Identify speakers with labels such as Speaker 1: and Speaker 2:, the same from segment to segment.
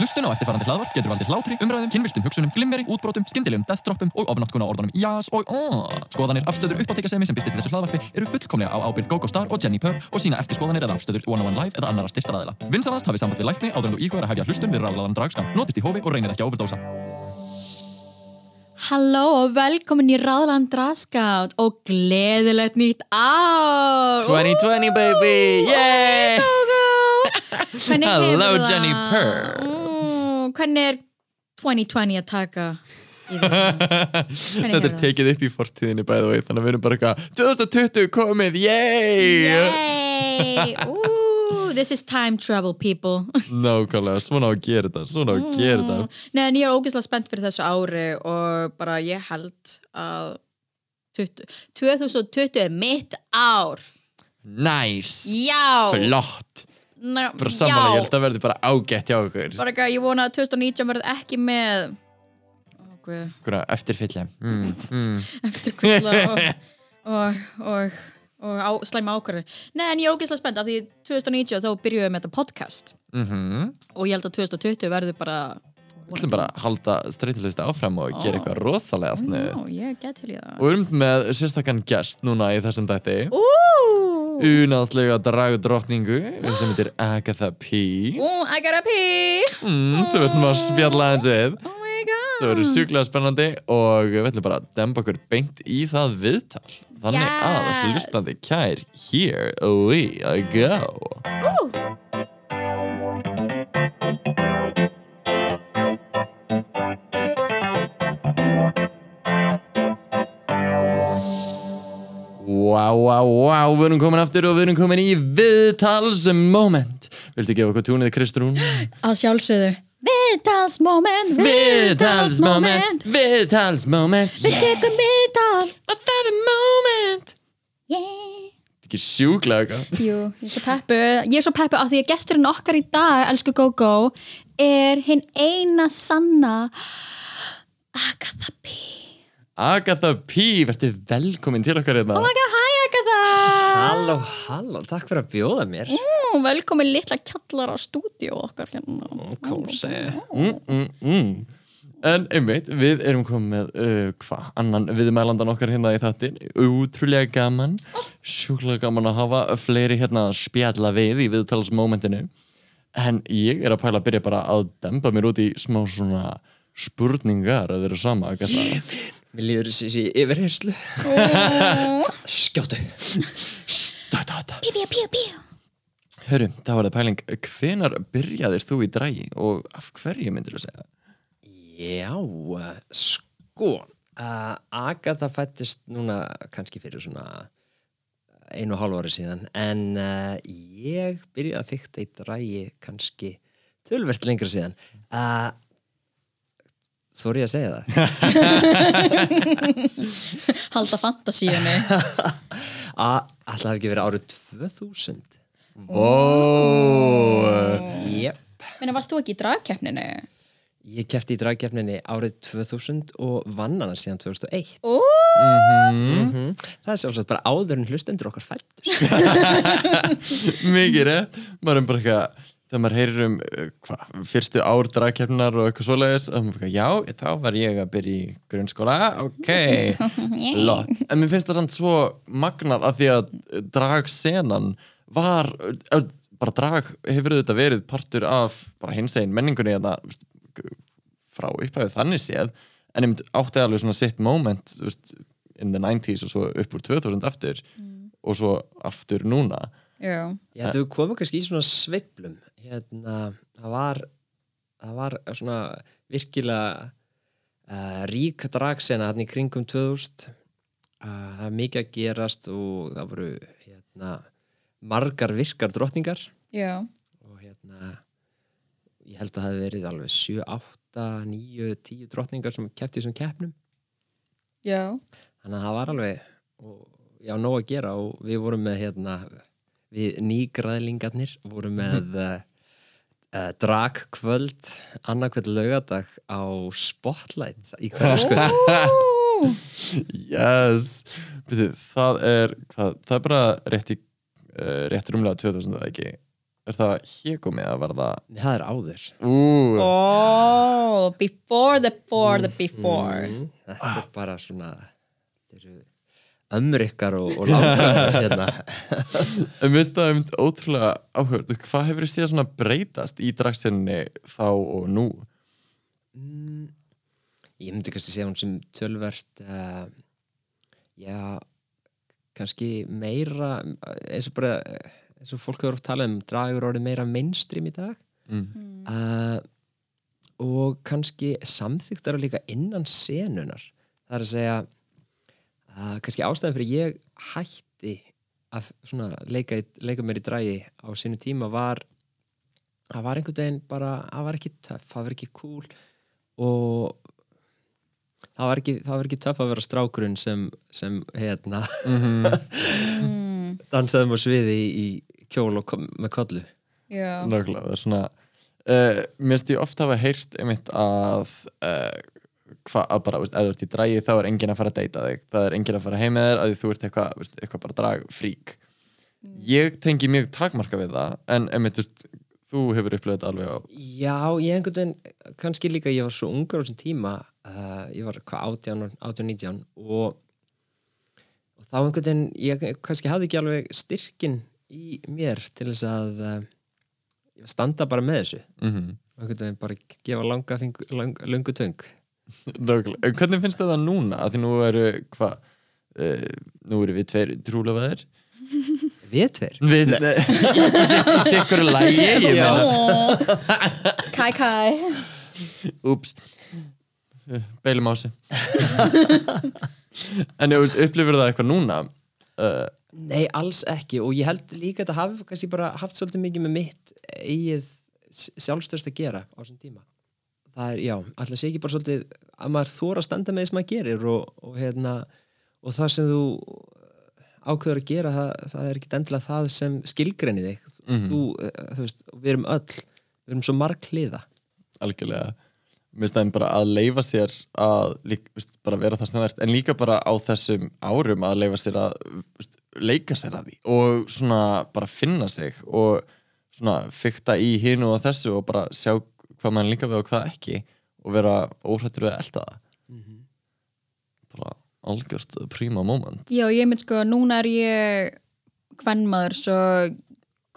Speaker 1: Hlustun á eftirfarandi hlaðvarp getur valdið hlátri, umræðum, kynviltum hugsunum, glimmeri, útbrotum, skyndilegum deathtroppum og ofnáttkuna orðunum jás og oh. Skoðanir, afstöður, uppáttekasemi sem byrtist í þessu hlaðvarpi eru fullkomlega á ábyrgð GoGo Star og Jenni Purr og sína ekki skoðanir eða afstöður One on One Live eða annara styrtaraðila. Vinsalast hafið samband við lækni áður en þú íhugar að hefja hlustun við ráðlaðan dragskam. Notist í hófi og reynið ekki að overdósa.
Speaker 2: Halló og velkomin í Ráðland Draskátt og gleðilegt nýtt ár
Speaker 3: 2020 baby, yay!
Speaker 2: Go go Hvernig
Speaker 3: Hello? Jenny Purr.
Speaker 2: Mm, Hvernig er 2020 að taka í? Hvernig
Speaker 3: Þetta er tekið upp í fortíðinni bæði og þannig að við erum bara eitthvað 2020 komið, yay!
Speaker 2: Yay! Ooh, this is time travel people.
Speaker 3: Nákvæmlega, svona á að gera þetta, svona á að gera þetta.
Speaker 2: Nei, en ég er ógeðslega spennt fyrir þessu ári og bara ég held að 20, 2020 er mitt ár.
Speaker 3: Nice,
Speaker 2: Já.
Speaker 3: Flott
Speaker 2: Ná,
Speaker 3: Bara samanlega, ég
Speaker 2: já.
Speaker 3: held að verði bara ágætt hjá okkur.
Speaker 2: Bara eitthvað, ég vona að 2019 verði ekki með
Speaker 3: Hverja, eftirfylgja mm, mm.
Speaker 2: eftir kvilla og, og, og, og á, slæma ákvarði Nei, en ég er ógeðslega spennt af því 2019 þá byrjuðum við með þetta podcast.
Speaker 3: Mm
Speaker 2: og ég held að 2020 verði bara
Speaker 3: Við ætlum bara að halda streytilist áfram og gera
Speaker 2: Ó.
Speaker 3: eitthvað rosalega
Speaker 2: Ó,
Speaker 3: snuð
Speaker 2: ég get til í það.
Speaker 3: Og við erum með sérstakann gest núna í þessum dætti Unáðslega dragdrottningu sem heitir Agatha P.
Speaker 2: I gotta pee
Speaker 3: mm, sem við ætlum að spjalla aðeins við.
Speaker 2: Oh my god.
Speaker 3: Það verður sjúklega spennandi og við ætlum bara að demba okkur beint í það viðtal. Þannig að
Speaker 2: Yes.
Speaker 3: hlustandi kær Here we go.
Speaker 2: Ú,
Speaker 3: Wow, wow, wow, við erum komin aftur og við erum komin í viðtalsmoment. Viltu gefa okkur túnið Kristrún?
Speaker 2: að sjálfsögðu. Viðtalsmoment
Speaker 3: Viðtalsmoment. Viðtalsmoment
Speaker 2: Við tekum viðtal.
Speaker 3: A favorite moment.
Speaker 2: Yeah.
Speaker 3: Þetta er ekki sjúklega gott.
Speaker 2: Jú, ég er svo peppu Ég er svo peppu af því að gesturinn okkar í dag Elsku Gógó Er hinn eina sanna Agatha P
Speaker 3: Agatha P, verður velkomin til okkar hérna.
Speaker 2: Oh my god,
Speaker 4: Halló, halló, takk fyrir að bjóða mér.
Speaker 2: Mm, Velkomin litla kjallar á stúdíu okkar hérna.
Speaker 4: Kósi
Speaker 3: mm, mm, mm. En einmitt, við erum komið með uh, hvað, annan viðmælandan okkar hérna í þáttin Útrúlega gaman Sjúklega gaman að hafa fleiri hérna að spjalla við í viðtalsmomentinu En ég er að pæla að byrja bara að dempa mér út í smá svona spurningar að vera sama Agatha
Speaker 4: Mér líður þessi yfirherslu Skjótu.
Speaker 3: Stata
Speaker 2: Píu, píu, píu, píu.
Speaker 3: Hörru, það var það pæling. Hvenar byrjaðir þú í drægi og af hverju myndir þú segja?
Speaker 4: Já, sko uh, Agatha fættist núna kannski fyrir svona einu og hálfu ári síðan en uh, ég byrjaði að fykta í drægi kannski tölvert lengra síðan. Uh, Þóri ég að segja það?
Speaker 2: Halda fantasíunni.
Speaker 4: Það hef ekki verið árið 2000
Speaker 3: Ó,
Speaker 4: Jep.
Speaker 2: Menni, varst þú ekki í dragkeppninu?
Speaker 4: Ég kefti í dragkeppninni árið 2000 og vann hana síðan 2001
Speaker 2: Ó,
Speaker 4: mm Það er sjálfsagt bara áður en hlustendur okkar fættust
Speaker 3: mikið maður er bara eitthvað þegar maður heyrir um uh, hva, fyrstu ár dragkeppnar og eitthvað svoleiðis þá já, þá var ég að byrja í grunnskóla, ok Lott. en mér finnst það samt svo magnað af því að dragsenan var uh, bara drag hefur þetta verið partur af bara hins einn menningunni þetta, frá upphæfið þannig séð en ég myndi átti alveg svona sitt moment þú veist, in the 90s og svo upp úr 2000 aftur og svo aftur núna.
Speaker 2: Já.
Speaker 4: Ég ætti við komum kannski í svona sveiflum hérna, það var það var svona virkilega uh, rík dragsena hérna í kringum 2000 uh, það er mikið að gerast og það voru hérna, margar virkar drottningar.
Speaker 2: Já,
Speaker 4: og hérna ég held að það hefði verið alveg 7, 8, 9, 10 drottningar sem kefti þessum keppnum.
Speaker 2: Já.
Speaker 4: Þannig að það var alveg og, já, nóg að gera og við vorum með hérna, við nýgræðlingarnir vorum með uh, uh, dragkvöld annarkvöld laugadag á Spotlight í hverju sko.
Speaker 3: Yes. Byrju, það er hvað, það er bara rétt í uh, rétt rúmlega 2000 eða ekki? Er það hégumið að verða
Speaker 4: Nei, það er áður.
Speaker 3: Ú,
Speaker 2: Oh, before the before the before.
Speaker 4: Mm, þetta er bara svona þetta eru ömmur ykkar og, og langar hérna.
Speaker 3: En minnst það um ótrúlega áhugað hvað hefur þið svona breytast í dragsinni þá og nú?
Speaker 4: Mm, ég myndi kannski segja hún sem tölvert uh, já kannski meira eins og bara eins og fólk hefur oft talað um dragur orðið meira mainstream í dag.
Speaker 3: Mm.
Speaker 4: uh, og kannski samþyktar líka innan senunar það er að segja uh, kannski ástæðan fyrir ég hætti að svona leika, leika mér í drægi á sínu tíma var það var einhvern veginn bara það var ekki töff, það var ekki cool og það var ekki, það var ekki töff að vera strákurinn sem, sem hérna
Speaker 3: Mm.
Speaker 2: mm,
Speaker 4: dansaðum á sviði í, í kjól og kom, með kollu.
Speaker 2: Já,
Speaker 3: Nákvæmlega, það er svona uh, Mér finnst ég oft hafa heyrt einmitt að uh, hvað að bara, veist, ef þú ert í dragi þá er enginn að fara að deyta þig. Það er enginn að fara heim með þér að því þú ert eitthvað, veist, eitthvað bara drag frík Ég tengi mjög takmarka við það en einmitt, veist, þú hefur upplöðið þetta alveg á
Speaker 4: Já, ég einhvern veginn, kannski líka ég var svo ungar á þessum tíma uh, ég var hvað 18, 18 19 og, og þá einhvern veginn ég kannski hafði ekki alveg styrkin í mér til þess að uh, standa bara með þessu.
Speaker 3: Mm -hmm.
Speaker 4: einhvern veginn bara gefa langa fing, lang, lungu töng.
Speaker 3: Nákvæmlega, en hvernig finnst það núna? Að því nú eru, hvað uh, nú eru við tveir trúlefaðir
Speaker 4: Við tveir?
Speaker 3: Við, í sikkur lægi
Speaker 2: Kai Kai.
Speaker 3: Úps. Beilum á sig En ég veist, upplifir það eitthvað núna? Uh,
Speaker 4: Nei, alls ekki. Og ég held líka að þetta hafi kannski bara haft svolítið mikið með mitt eigið sjálfstörst að gera á þessum tíma það er, já, alltaf sé ekki bara svolítið að maður þóra að standa með þess maður gerir og, og hérna og það sem þú ákveður að gera það, það er ekki endilega það sem skilgreini þig.
Speaker 3: Mhm.
Speaker 4: þú, eh, þú veist, við erum öll við erum svo marg hliða
Speaker 3: algjörlega. Mér finnst það bara að leifa sér að lík, veist, bara vera það sem ert en líka bara á þessum árum að leifa sér að veist, leika sér að því og svona bara finna sig og svona fykta í hinu og þessu og bara sjá hvað mann líka við og hvað ekki og vera óhrættur við að elda það. Bara algjört príma moment.
Speaker 2: Já, ég mynd sko, núna er ég kvennmaður, svo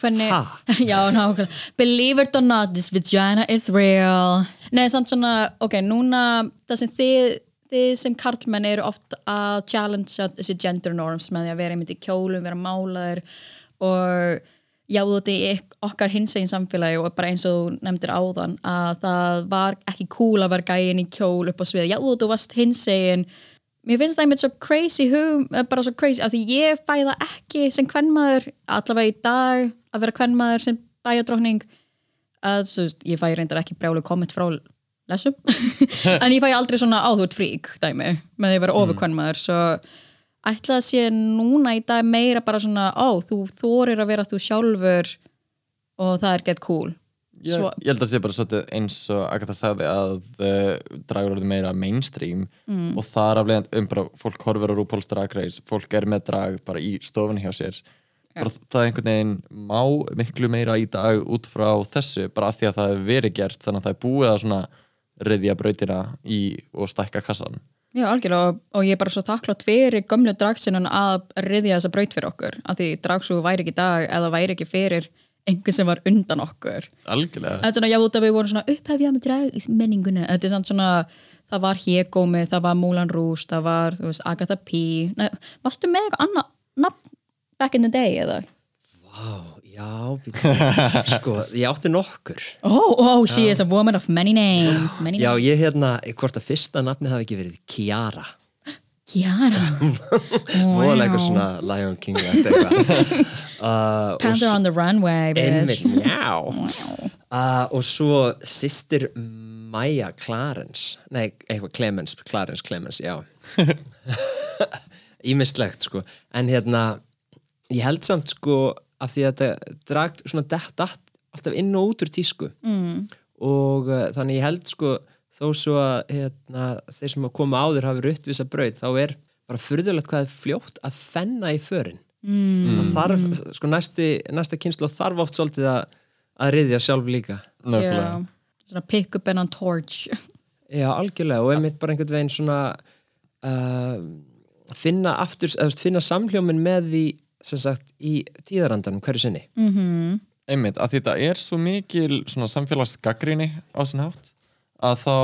Speaker 2: hvernig, já, nákvæmlega. Believe it or not, this vagina is real. Nei, samt svona, ok, núna það sem þið, þið sem karlmenn eru oft að challenge þessi gender norms með því að vera einmitt í kjólum, vera málaður og já, þú veit, í yk- okkar hinsegin samfélagi og bara eins og nefndir áðan að það var ekki cool að vera gæin í kjól upp á sviði, já, þú varst hinsegin. Mér finnst það einmitt svo crazy hug, eh, bara svo crazy, af því ég fæ það ekki sem kvennmaður, allavega í dag að vera kvennmaður sem bæjadrókning að þú veist, ég fæ reyndar ekki brjálu komment frá lesum. En ég fæ aldrei svona áhut frík dæmi, með því að vera ofur kvennmaður svo ætla að sé núna í dag meira bara svona, ó, þú þorir að vera þú sjálfur og það er gett cool.
Speaker 3: Ég,
Speaker 2: Svo-
Speaker 3: ég held að það sé bara svolítið eins og Agatha sagði að uh, dragur orðið meira mainstream
Speaker 2: Mm.
Speaker 3: og þar af leiðan um bara fólk horfir á RuPaul's Drag Race fólk er með drag bara í stofunni hjá sér. Bara það er einhvern veginn má miklu meira í dag út frá þessu bara af því að það hefur verið gert þannig að það er búið að svona riðja brautina í og stækka kassan
Speaker 2: Já, algjörlega og, og ég er bara svo þakklátt fyrir gömlu dragsinun að riðja þessa braut fyrir okkur af því dragsúgu væri ekki í dag eða væri ekki fyrir einhver sem var undan okkur.
Speaker 3: Algjörlega.
Speaker 2: Er svona, já, út að við vorum svona upphefja með drag í menningunni Þetta er samt svona, það var Hegómi, það var Moulin Rouge, það var, þú veist, Agatha P. Nei, varstu með eitthvað annað nafn back in the day, eða?
Speaker 4: Vá, já, sko, ég átti nokkur.
Speaker 2: Oh, oh, she is a woman of many names many
Speaker 4: Já,
Speaker 2: names.
Speaker 4: ég hérna, hvort að fyrsta nafni hafi ekki verið Kiara.
Speaker 2: Kiara?
Speaker 4: Móðalega eitthvað svona Lion King eða eitthvað. Uh,
Speaker 2: Panther on the runway,
Speaker 4: Einmitt,
Speaker 2: bitch
Speaker 4: já uh, Og svo sýstir Maja Clarence. Nei, eitthvað Clemens, Clarence, Clemens, já. Ímislegt, sko. En hérna, ég held samt, sko af því að þetta dragt svona dett datt alltaf inn og út úr tísku.
Speaker 2: Mm.
Speaker 4: og uh, þannig ég held sko þó svo að hérna, þeir sem að koma áður hafi rutt vissa braut þá er bara furðulegt hvað er fljótt að fenna í förin.
Speaker 2: Mm.
Speaker 4: og þarf, sko næsti, næsta kynslu þarf oft svolítið að að riðja sjálf líka.
Speaker 3: Nákvæmlega.
Speaker 2: Já, svona pick up and on torch.
Speaker 4: Já, algjörlega. Og einmitt bara einhvern veginn svona uh, finna aftur, eða finna samhljómin með því sem sagt í tíðarandanum hverju sinni.
Speaker 2: Mm
Speaker 3: einmitt, að þetta er svo mikil svona samfélagsgaggrinni á sinn hátt að þá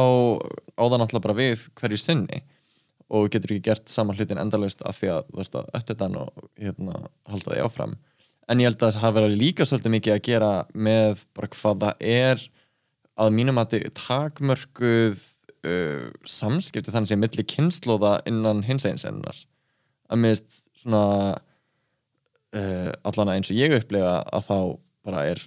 Speaker 3: áða náttúrulega bara við hverju sinni. Og getur ekki gert saman hlutin endalaust af því að þú veist að eftir þann og hérna halda því áfram. En ég held að það verið líka svolítið mikið að gera með bara hvað það er að mínum að þið takmörkuð uh, samskipti þannig sem milli kynnslóða innan hins eins ennar að minnst svona uh, allan eins og ég upplega að þá bara er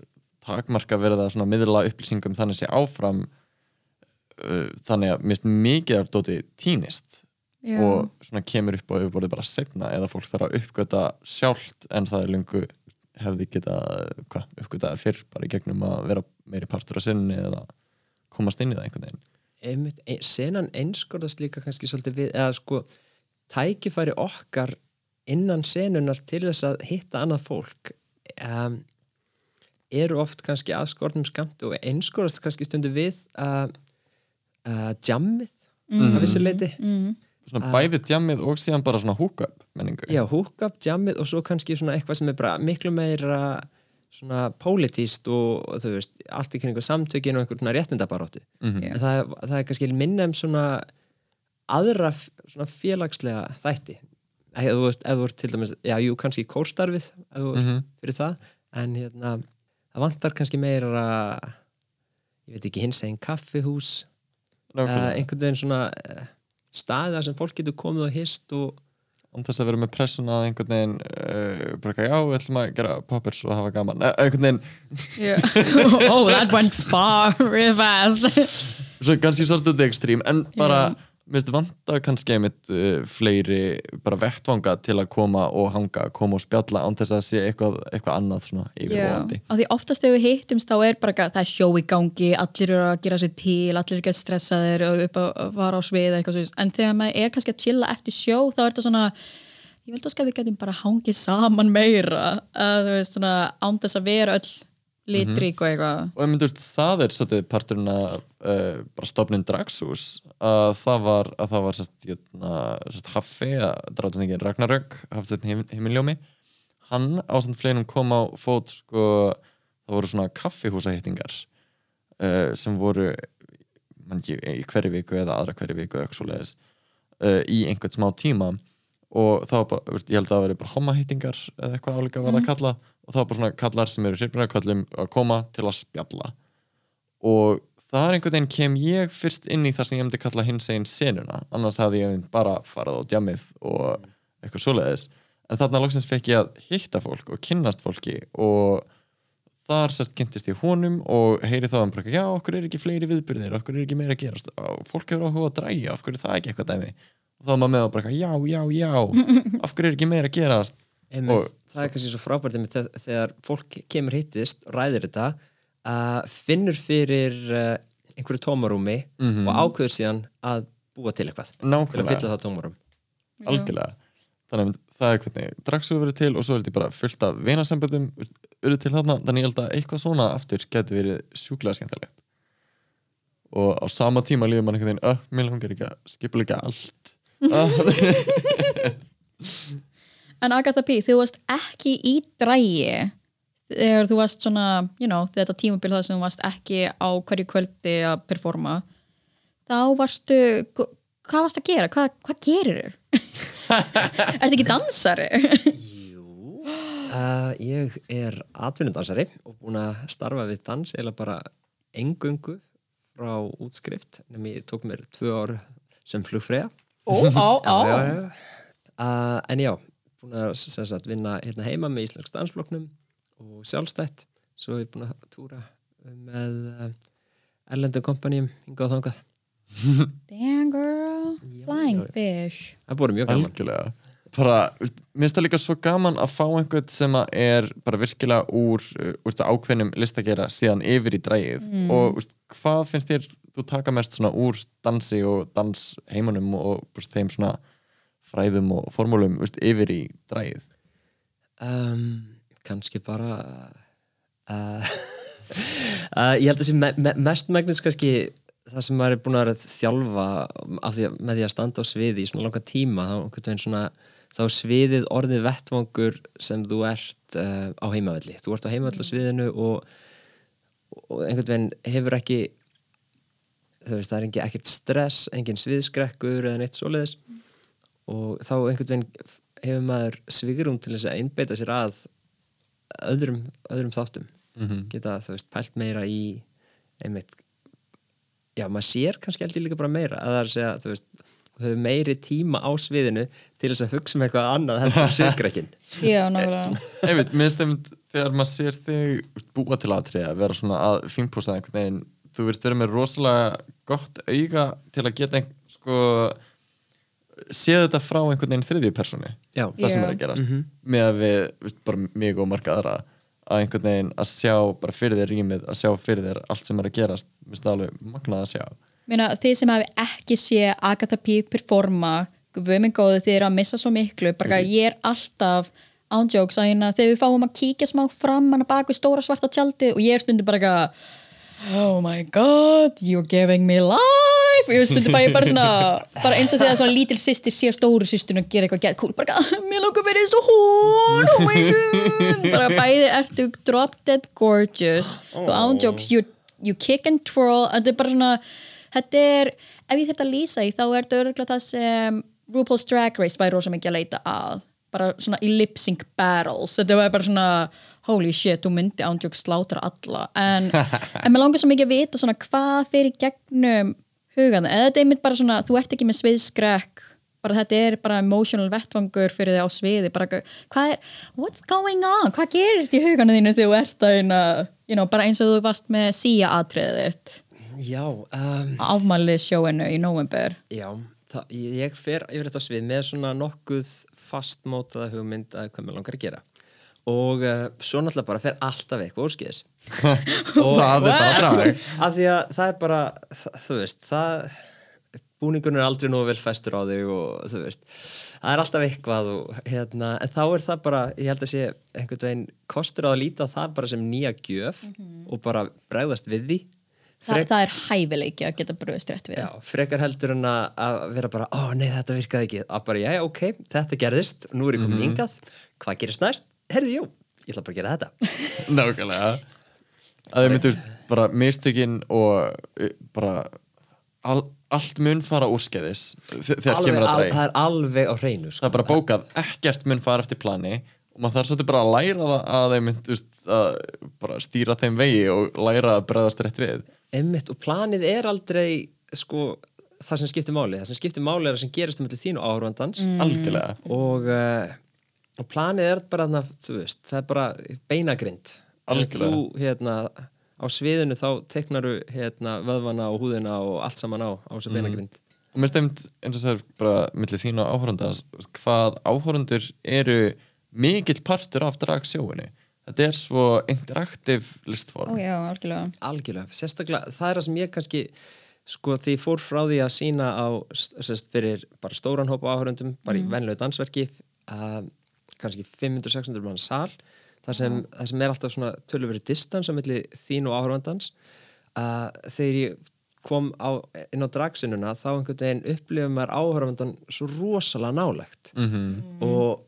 Speaker 3: takmarka verið að svona miðla upplýsingum þannig sé áfram uh, þannig að minnst mikið af dóti týnist
Speaker 2: Já.
Speaker 3: og svona kemur upp á yfirborðið bara setna eða fólk þarf að uppgöta sjálft en það er lungu hefði geta hva, uppgötaði fyrr bara í gegnum að vera meiri partur af sinni eða komast inn í það einhvern veginn
Speaker 4: einmitt, ein, senan einskorðast líka kannski svolítið við, eða sko tækifæri okkar innan senunar til þess að hitta annað fólk um, eru oft kannski aðskorðnum skamt og einskorðast kannski stundu við uh, uh, jammið
Speaker 2: Mm.
Speaker 4: að vissu leiti
Speaker 2: mm.
Speaker 3: svona
Speaker 4: Ah.
Speaker 3: bæði djammið og síðan bara svona húk-up menningu
Speaker 4: já, húkap, jammið og svo kannski svona eitthvað sem er bara miklu meira svona pólitíst og, og þú veist, allt í kringu samtökin og einhvern svona réttindabaróttu
Speaker 3: Mhm.
Speaker 2: Já.
Speaker 4: en það, er- það er kannski minna um svona aðra svona félagslega þætti ef þú ert, ef þú ert til dæmis, já, jú, kannski kórstarfið ert
Speaker 3: Mhm.
Speaker 4: fyrir það en hérna, það vantar kannski meira ég veit ekki hins eginn kaffihús uh, einhvern veginn svona uh, staðar sem fólk getur komið og hist og
Speaker 3: án þess að vera með pressuna að einhvern veginn uh, bara eitthvað, já, við ætlum að gera poppers og hafa gaman, uh, einhvern veginn
Speaker 2: Yeah. oh, that went far real fast.
Speaker 3: svo kannski svolítið ekstrím, en bara
Speaker 2: Já.
Speaker 3: Minnst vanta kannski einmitt uh, fleiri bara vettvanga til að koma og hanga, koma og spjalla án þess að sé eitthvað, eitthvað annað svona yfirvóandi
Speaker 2: Af því oftast ef við hittumst þá er bara það er sjó í gangi, allir eru að gera sér til, allir eru ekki stressaðir og upp að að fara á svið eitthvað svo. En þegar maður er kannski að chilla eftir sjó þá er þetta svona, ég vil að við getum bara hangið saman meira að þú veist svona án þess að vera öll litrík og eitthvað.
Speaker 3: og ég myndi, það er svolítið parturinn að uh, bara stofnun Draxhús að það var, að það var sest, jötna, sest, Haffi, drátuningin Ragnarök Hafsett Himiljómi hann ásand fleirum kom á fót sko, það voru svona kaffihúsahittingar uh, sem voru man, ekki, í hverju viku eða aðra hverju viku uh, í einhvern smá tíma. Og það var bara, ég held að það veri bara homahittingar eða eitthvað álíka var það kallað og það var bara svona kallar sem eru hrifnir að að koma til að spjalla. Og það er einhvern veginn kem ég fyrst inn í það sem ég myndi kalla hins einn senuna, annars hafði ég bara farið á djamið og eitthvað svoleiðis. En þarna loksins fekk ég að hitta fólk og kynnast fólki og þar sérst kynntist ég honum og heyri þá um bara, já, okkur er ekki fleiri viðbyrðir okkur er ekki meira að gerast? Fólk hefur áhuga að dræja, okkur er það ekki eitthvað dæmi? Og þá er maður með að bara, já, já, já. Okkur er ekki meira að gerast Og-
Speaker 4: það er kannski svo frábært einmitt þegar, þegar fólk kemur hittist ræðir þetta uh, finnur fyrir uh, einhverju tómarúmi
Speaker 3: Mhm.
Speaker 4: og ákveður síðan að búa til eitthvað til að fylla það tómarum
Speaker 3: algjörlega. Þannig að það er hvernig dragsögur verið til og svo er þetta bara fullt af vinasamböndum verið til þarna, þannig ég held að eitthvað svona aftur getur verið sjúklega skemmtilegt. Og á sama tíma líður mann einhvern veginn, öh, mér langar ekki að skipa líka allt
Speaker 2: En Agatha P, þú varst ekki í drægi þegar þú varst svona, you know, þetta tímabil það sem þú varst ekki á hverju kvöldi að performa þá varstu, hvað varst að gera? Hvað, hvað gerir þér? Ertu ekki dansari?
Speaker 4: Jú uh, Ég er atvinnudansari og búin að starfa við dans eða bara engöngu frá útskrift nema ég tók mér tvö ár sem flugfræða
Speaker 2: Ó, á, á.
Speaker 4: Uh, en já, búin að sagt, vinna hérna heima með Íslensk dansfloknum og sjálfstætt. Svo er ég búin að túra með uh, erlendum kompanjum hingað og þangað.
Speaker 2: Damn girl, flying fish.
Speaker 4: Það búið mjög gaman.
Speaker 3: Algjörlega. Bara, veist, mér finnst það líka svo gaman að fá einhvern sem að er bara virkilega úr, uh, úr ákveðnum listakera síðan yfir í drægið. Og veist, hvað finnst þér þú taka mest svona úr dansi og dansheimunum og veist, þeim svona fræðum og formúlum veist, yfir í drægið
Speaker 4: um, kannski bara uh, Uh, ég held að sé me me mest megnis kannski það sem maður er búin að vera að þjálfa af því að, með því að standa á sviði í svona langa tíma þá, svona, þá sviðið orðið vettvangur sem þú ert uh, á heimavelli. Þú ert á heimavelli á sviðinu og, og einhvern veginn hefur ekki þú veist það er engin, ekkert stress engin sviðskrekkur eða neitt svoleiðis og þá einhvern veginn hefur maður svigurum til þess að einbeita sér að öðrum, öðrum þáttum. Geta þú veist pælt meira í einmitt já maður sér kannski heldur líka bara meira að það er að segja þú veist þú hefur meiri tíma á sviðinu til þess að hugsa um eitthvað annað heldur en sviðskrekkin
Speaker 2: Já, nákvæmlega.
Speaker 3: Einmitt, mér stefnd þegar maður sér þig búa til aðtriða, vera svona að fínpúsa einhvern veginn, þú veist vera með rosalega gott auga til að geta ein, sko séð þetta frá einhvern veginn þriðju persóni
Speaker 4: já,
Speaker 3: það sem
Speaker 2: Já.
Speaker 3: er að gerast með að við, veist, bara mig og marga aðra að einhvern veginn að sjá bara fyrir þér rýmið, að sjá fyrir þér allt sem er að gerast, það alveg magnað að sjá
Speaker 2: Meina, þið sem hafi ekki sé Agatha P. performa við minn góðu þið eru að missa svo miklu bara mm. ég er alltaf ándjóks að hérna þegar við fáum að kíkja smá fram hann bak við stóra svarta tjaldi og ég er stundum bara eitthvað oh my god, you're giving me life. Ég stundum bara, ég bara svona bara eins og þegar svona lítil sýstir sé stóru sýstir og gera eitthvað gett cool bara eitthvað, mér langar verið eins og hún oh my god. Bara bæði ertu drop dead gorgeous. Og ándjóks you, you kick and twirl. Þetta er bara svona þetta er, ef ég þetta lýsa í þá er þetta örgulega það sem RuPaul's Drag Race væri rosa mikið að leita að. Bara svona í lip sync battles. Þetta var bara svona holy shit, þú myndi ándjók slátra alla. En, en mér langar svo mikið að vita svona hvað fyrir gegnum hugan, eða þetta er einmitt bara svona þú ert ekki með sviðskrekk bara þetta er bara emotional vettvangur fyrir þig á sviði, bara hvað er what's going on, hvað gerist í huganu þínu þegar þú ert að, you know, bara eins og þú varst með síja atriðið þitt?
Speaker 4: Já, um,
Speaker 2: afmælið sjóinu í november
Speaker 4: já það, ég fer yfir þetta svið með svona nokkuð fastmótaða hugmynd að hvað mér langar að gera og uh, svo náttúrulega bara fer alltaf eitthvað úrskýðis og
Speaker 3: það er bara drag
Speaker 4: að því að það er bara það, þú veist, það búningun er aldrei nú vel festur á þig og þú veist, það er alltaf eitthvað og hérna, en þá er það bara ég held að sé einhvern veginn kostur á að líta það bara sem nýja gjöf og bara bregðast við því.
Speaker 2: Þa, það er hæfileiki að geta bröðist rétt við.
Speaker 4: Já, frekar heldur en að vera bara, ó nei þetta virkaði ekki. Að bara, já, ok, þetta gerðist nú er ég komin hingað, hvað gerist næst? Herðu, jú, ég ætla bara að gera þetta.
Speaker 3: Nákvæmlega. Að þau myndu bara mistökin og uh, bara all, allt mun fara úrskeiðis þe- þegar
Speaker 4: alveg,
Speaker 3: kemur að
Speaker 4: al,
Speaker 3: dræg
Speaker 4: það er alveg á hreinu sko.
Speaker 3: það er bara bókað, ekkert mun fara eftir plani og maður þarf svolítið bara að læra það að þeim mynd, veist, að stýra þeim vegi og læra að bregðast rétt við.
Speaker 4: Einmitt, og planið er aldrei sko, það sem skiptir máli. Það sem skiptir máli er það sem gerist um þín og áhörvandans mm. og, uh, og planið er bara þarna, þú veist, það er bara beinagrind. Þú hérna á sviðinu þá teknaru hérna vöðvana og húðina og allt saman á á þessu beinagrind.
Speaker 3: Og mér stefnd eins og það er bara millir þín og áhórandans hvað áhórandur eru mikill partur af dragsjóinu þetta er svo interaktiv listform.
Speaker 2: Ó já, algjörlega.
Speaker 4: Algjörlega, sérstaklega, það er það sem ég kannski sko því fór frá því að sína á sérst, fyrir bara stóran hópa áhörundum, bara í venlegu dansverki uh, kannski 500-600 mann sal, þar sem, þar sem er alltaf svona töluveri distans á milli þín og áhörundans uh, þegar ég kom á, inn á dragsinuna þá einhvern veginn upplifum maður áhörundan svo rosalega nálegt
Speaker 3: mm.
Speaker 4: Og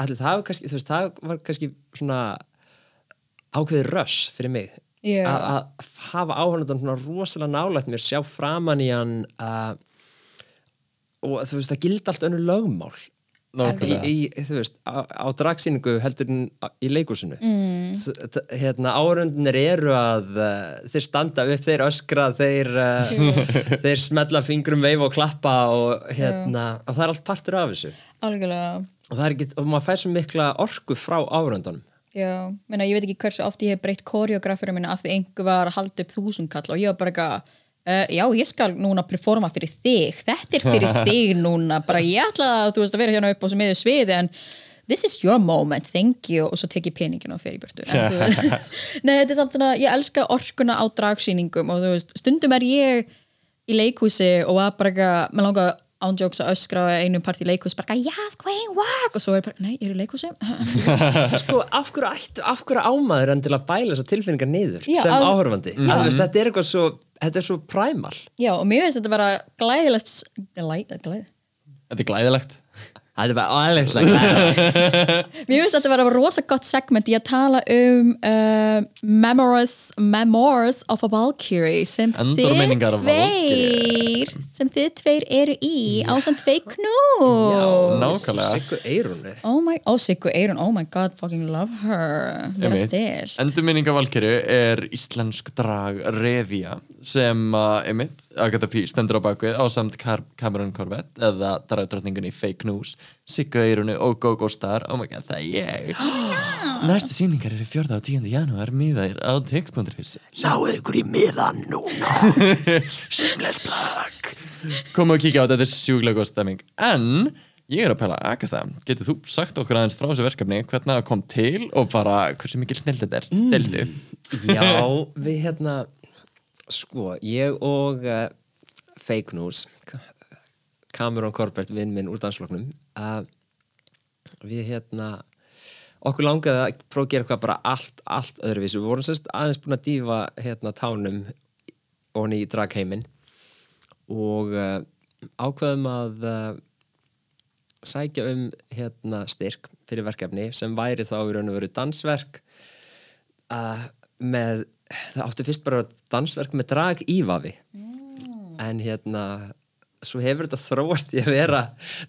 Speaker 4: allir það, var kannski, veist, það var kannski svona ákveðið röss fyrir mig.
Speaker 2: Já.
Speaker 4: að að hafa áhörnundan svona rosalega nálægt mér, sjá framan í hann uh, og þú veist, það gildi allt önnur lögmál í, í, þú veist, á, á dragsýningu heldur en í leikúsinu mm. hérna, áhörnunir eru að uh, þeir standa upp, þeir öskra þeir, uh, þeir smetla fingrum veif og klappa og hérna, og það er allt partur af þessu.
Speaker 2: Algjörlega.
Speaker 4: Og það er ekki, og maður fær svo mikla orku frá áhörnundanum
Speaker 2: Já, menna, ég veit ekki hversu oft ég hef breytt koreografirum minna af því einhver var að halda upp þúsundkall og ég var bara eitthvað uh, já, ég skal núna performa fyrir þig. Þetta er fyrir þig núna. Bara ég ætla að þú veist að vera hérna upp á sem miður sviði en this is your moment, thank you. Og svo tek ég peningin og fer í veist- Nei, þetta er samt svona, ég elska orkuna á dragsýningum og þú veist, stundum er ég í leikhúsi og var bara mér langar ándjóks að öskra á einu partí leikus bara yes, queen, walk og svo er bara, nei, ég er í leikusum
Speaker 4: sko, af hverju, ættu, af hverju ámaður en til að bæla þessar tilfinningar niður
Speaker 2: Já,
Speaker 4: sem áhörfandi mm. veist, þetta er eitthvað svo þetta er svo præmal
Speaker 2: já, og mér finnst þetta bara glæðilegt glæð, glæð
Speaker 3: Þetta er glæðilegt
Speaker 4: þetta er bara aðeinslega
Speaker 2: Mér finnst þetta vera rosa gott segment í að tala um uh, memoirs, memoirs of a Valkyrie sem þið
Speaker 3: Endurminningar af
Speaker 2: tveir sem þið tveir eru í á samt tvei knús.
Speaker 3: Nákvæmlega.
Speaker 4: Siggu Eirunu
Speaker 2: Oh my, oh Siggu Eirun, oh my god, fucking love her. Vera stilt
Speaker 3: Endurminninga Valkyru er íslensk drag revía sem uh, einmitt, Agatha P. stendur á bakvið á samt Car Cameron Corvette eða dragdrottningunni Fake News Sigga Eirunu og Go-Go Star oh my god, það er ég Næstu sýningar eru 4. og 10. janúar miðaðir á tix.is Náðu ykkur í miðan núna Shameless plug Komum og kíkja á þetta, þetta er sjúklega góð stemming En ég er að pæla Agatha Getur þú sagt okkur aðeins frá þessu verkefni hvernig það kom til og bara hversu mikil snill þetta er mm. Deldu
Speaker 4: já, við hérna sko, ég og uh, Fake News Cameron Corbett, vinn minn úr dansfloknum að við hérna okkur langaði að prófa að gera eitthvað bara allt, allt öðruvísu, við vorum sérst aðeins búin að dýfa hérna tánum og í dragheimin og uh, ákveðum að uh, sækja um hérna styrk fyrir verkefni sem væri þá í raun og veru dansverk uh, með, það áttu fyrst bara dansverk með drag ívafi en hérna svo hefur þetta þróast í að vera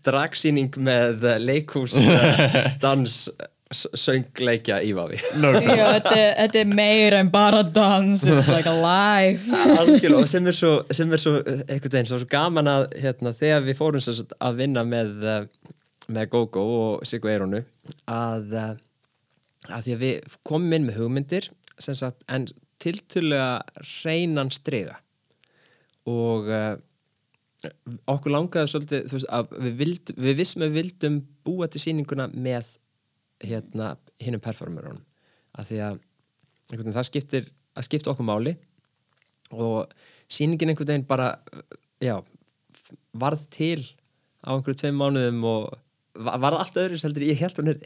Speaker 4: dragsýning með leikhús uh, dans s- söngleikja ívafi
Speaker 2: þetta, er- þetta er meira en bara dans It's like a life.
Speaker 4: Algjörlega og sem er svo, sem er svo eh, veginn svo, svo gaman að hérna, þegar við fórum sem sagt að vinna með eh, með GóGó og Sigur Eironu að, eh, að því að við komum inn með hugmyndir sem sagt en tiltölulega hreinan strega og uh, okkur langaði svolítið veist, að við, vild, við vissum að við vildum búa til sýninguna með hérna hinnum performerunum. Af því að veginn, það skiptir að skipta okkur máli og sýningin einhvern veginn bara já, varð til á einhverju tveim mánuðum og va- varð allt öðru heldur en ég held hún er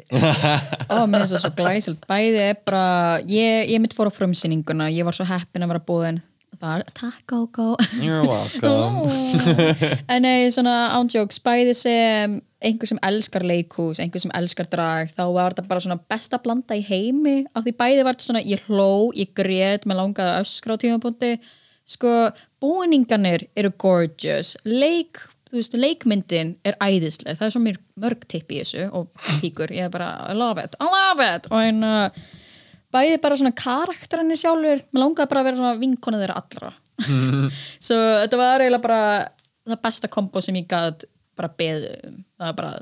Speaker 2: Ó, mér finnst það svo glæsilt Bæði er bara, ég, ég mitt fór á frumsýninguna. Ég var svo heppin að vera búin Það, takk Gógó
Speaker 3: You're welcome.
Speaker 2: En nei, svona ándjóks, bæði sem einhver sem elskar leikhús, einhver sem elskar drag, þá var þetta bara svona besta blanda í heimi, af því bæði var þetta svona ég hló, ég grét, með langaði að öskra á tímapunkti, sko búningarnir eru gorgeous. Leik, þú veist, leikmyndin er æðisleg, það er svo mér mörg tipp í þessu og píkur, ég er bara I love it, I love it. Og en uh, bæði bara svona karakterinu sjálfur mér langaði bara að vera svona vinkona þeirra allra svo þetta var eiginlega bara það besta kombo sem ég gæt bara beðu um. það var bara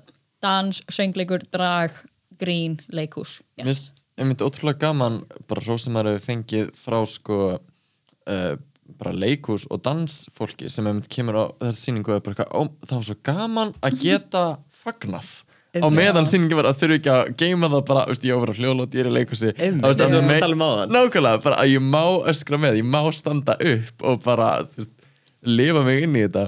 Speaker 2: dans, söngleikur, drag grín, leikhús
Speaker 3: Mér
Speaker 2: yes.
Speaker 3: finnst einmitt ótrúlega gaman bara svo sem maður hefur fengið frá sko uh, bara leikhús og dansfólki sem einmitt kemur á þessi sýningu og er bara eitthvað, ó, það var svo gaman að geta fagnað á meðan sýningi var að þurfi ekki að geima það bara, veist, ég á að vera hljóðlót, ég er í
Speaker 4: eins og við
Speaker 3: að
Speaker 4: tala um áðan.
Speaker 3: Nákvæmlega, bara að ég má öskra með, ég má standa upp og bara, þú veist, lifa mig inn í þetta.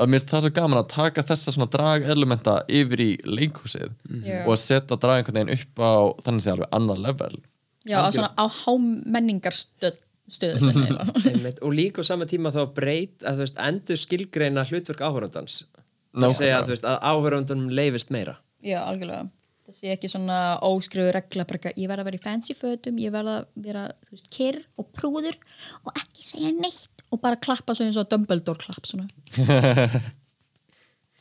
Speaker 3: Að mér finnst það svo gaman að taka þessa svona dragelementa yfir í leikhúsið
Speaker 2: Já.
Speaker 3: og að setja drag einhvern veginn upp á þannig sé alveg annað level.
Speaker 2: Já, á svona á hámenningar stöð, stöð
Speaker 4: Einmitt, og líka á sama tíma þá breyt að þú veist, endur skilgreina hlutverk áhörundans
Speaker 3: Nákvæmlega.
Speaker 4: að segja að, þú veist, að áhörundunum leifist meira
Speaker 2: já, algjörlega. Það sé ekki svona óskrifu regla bara ég verð að vera í fancy fötum ég verð að vera, þú veist, kyrr og prúður og ekki segja neitt og bara klappa svo eins og Dumbledore klapp svona.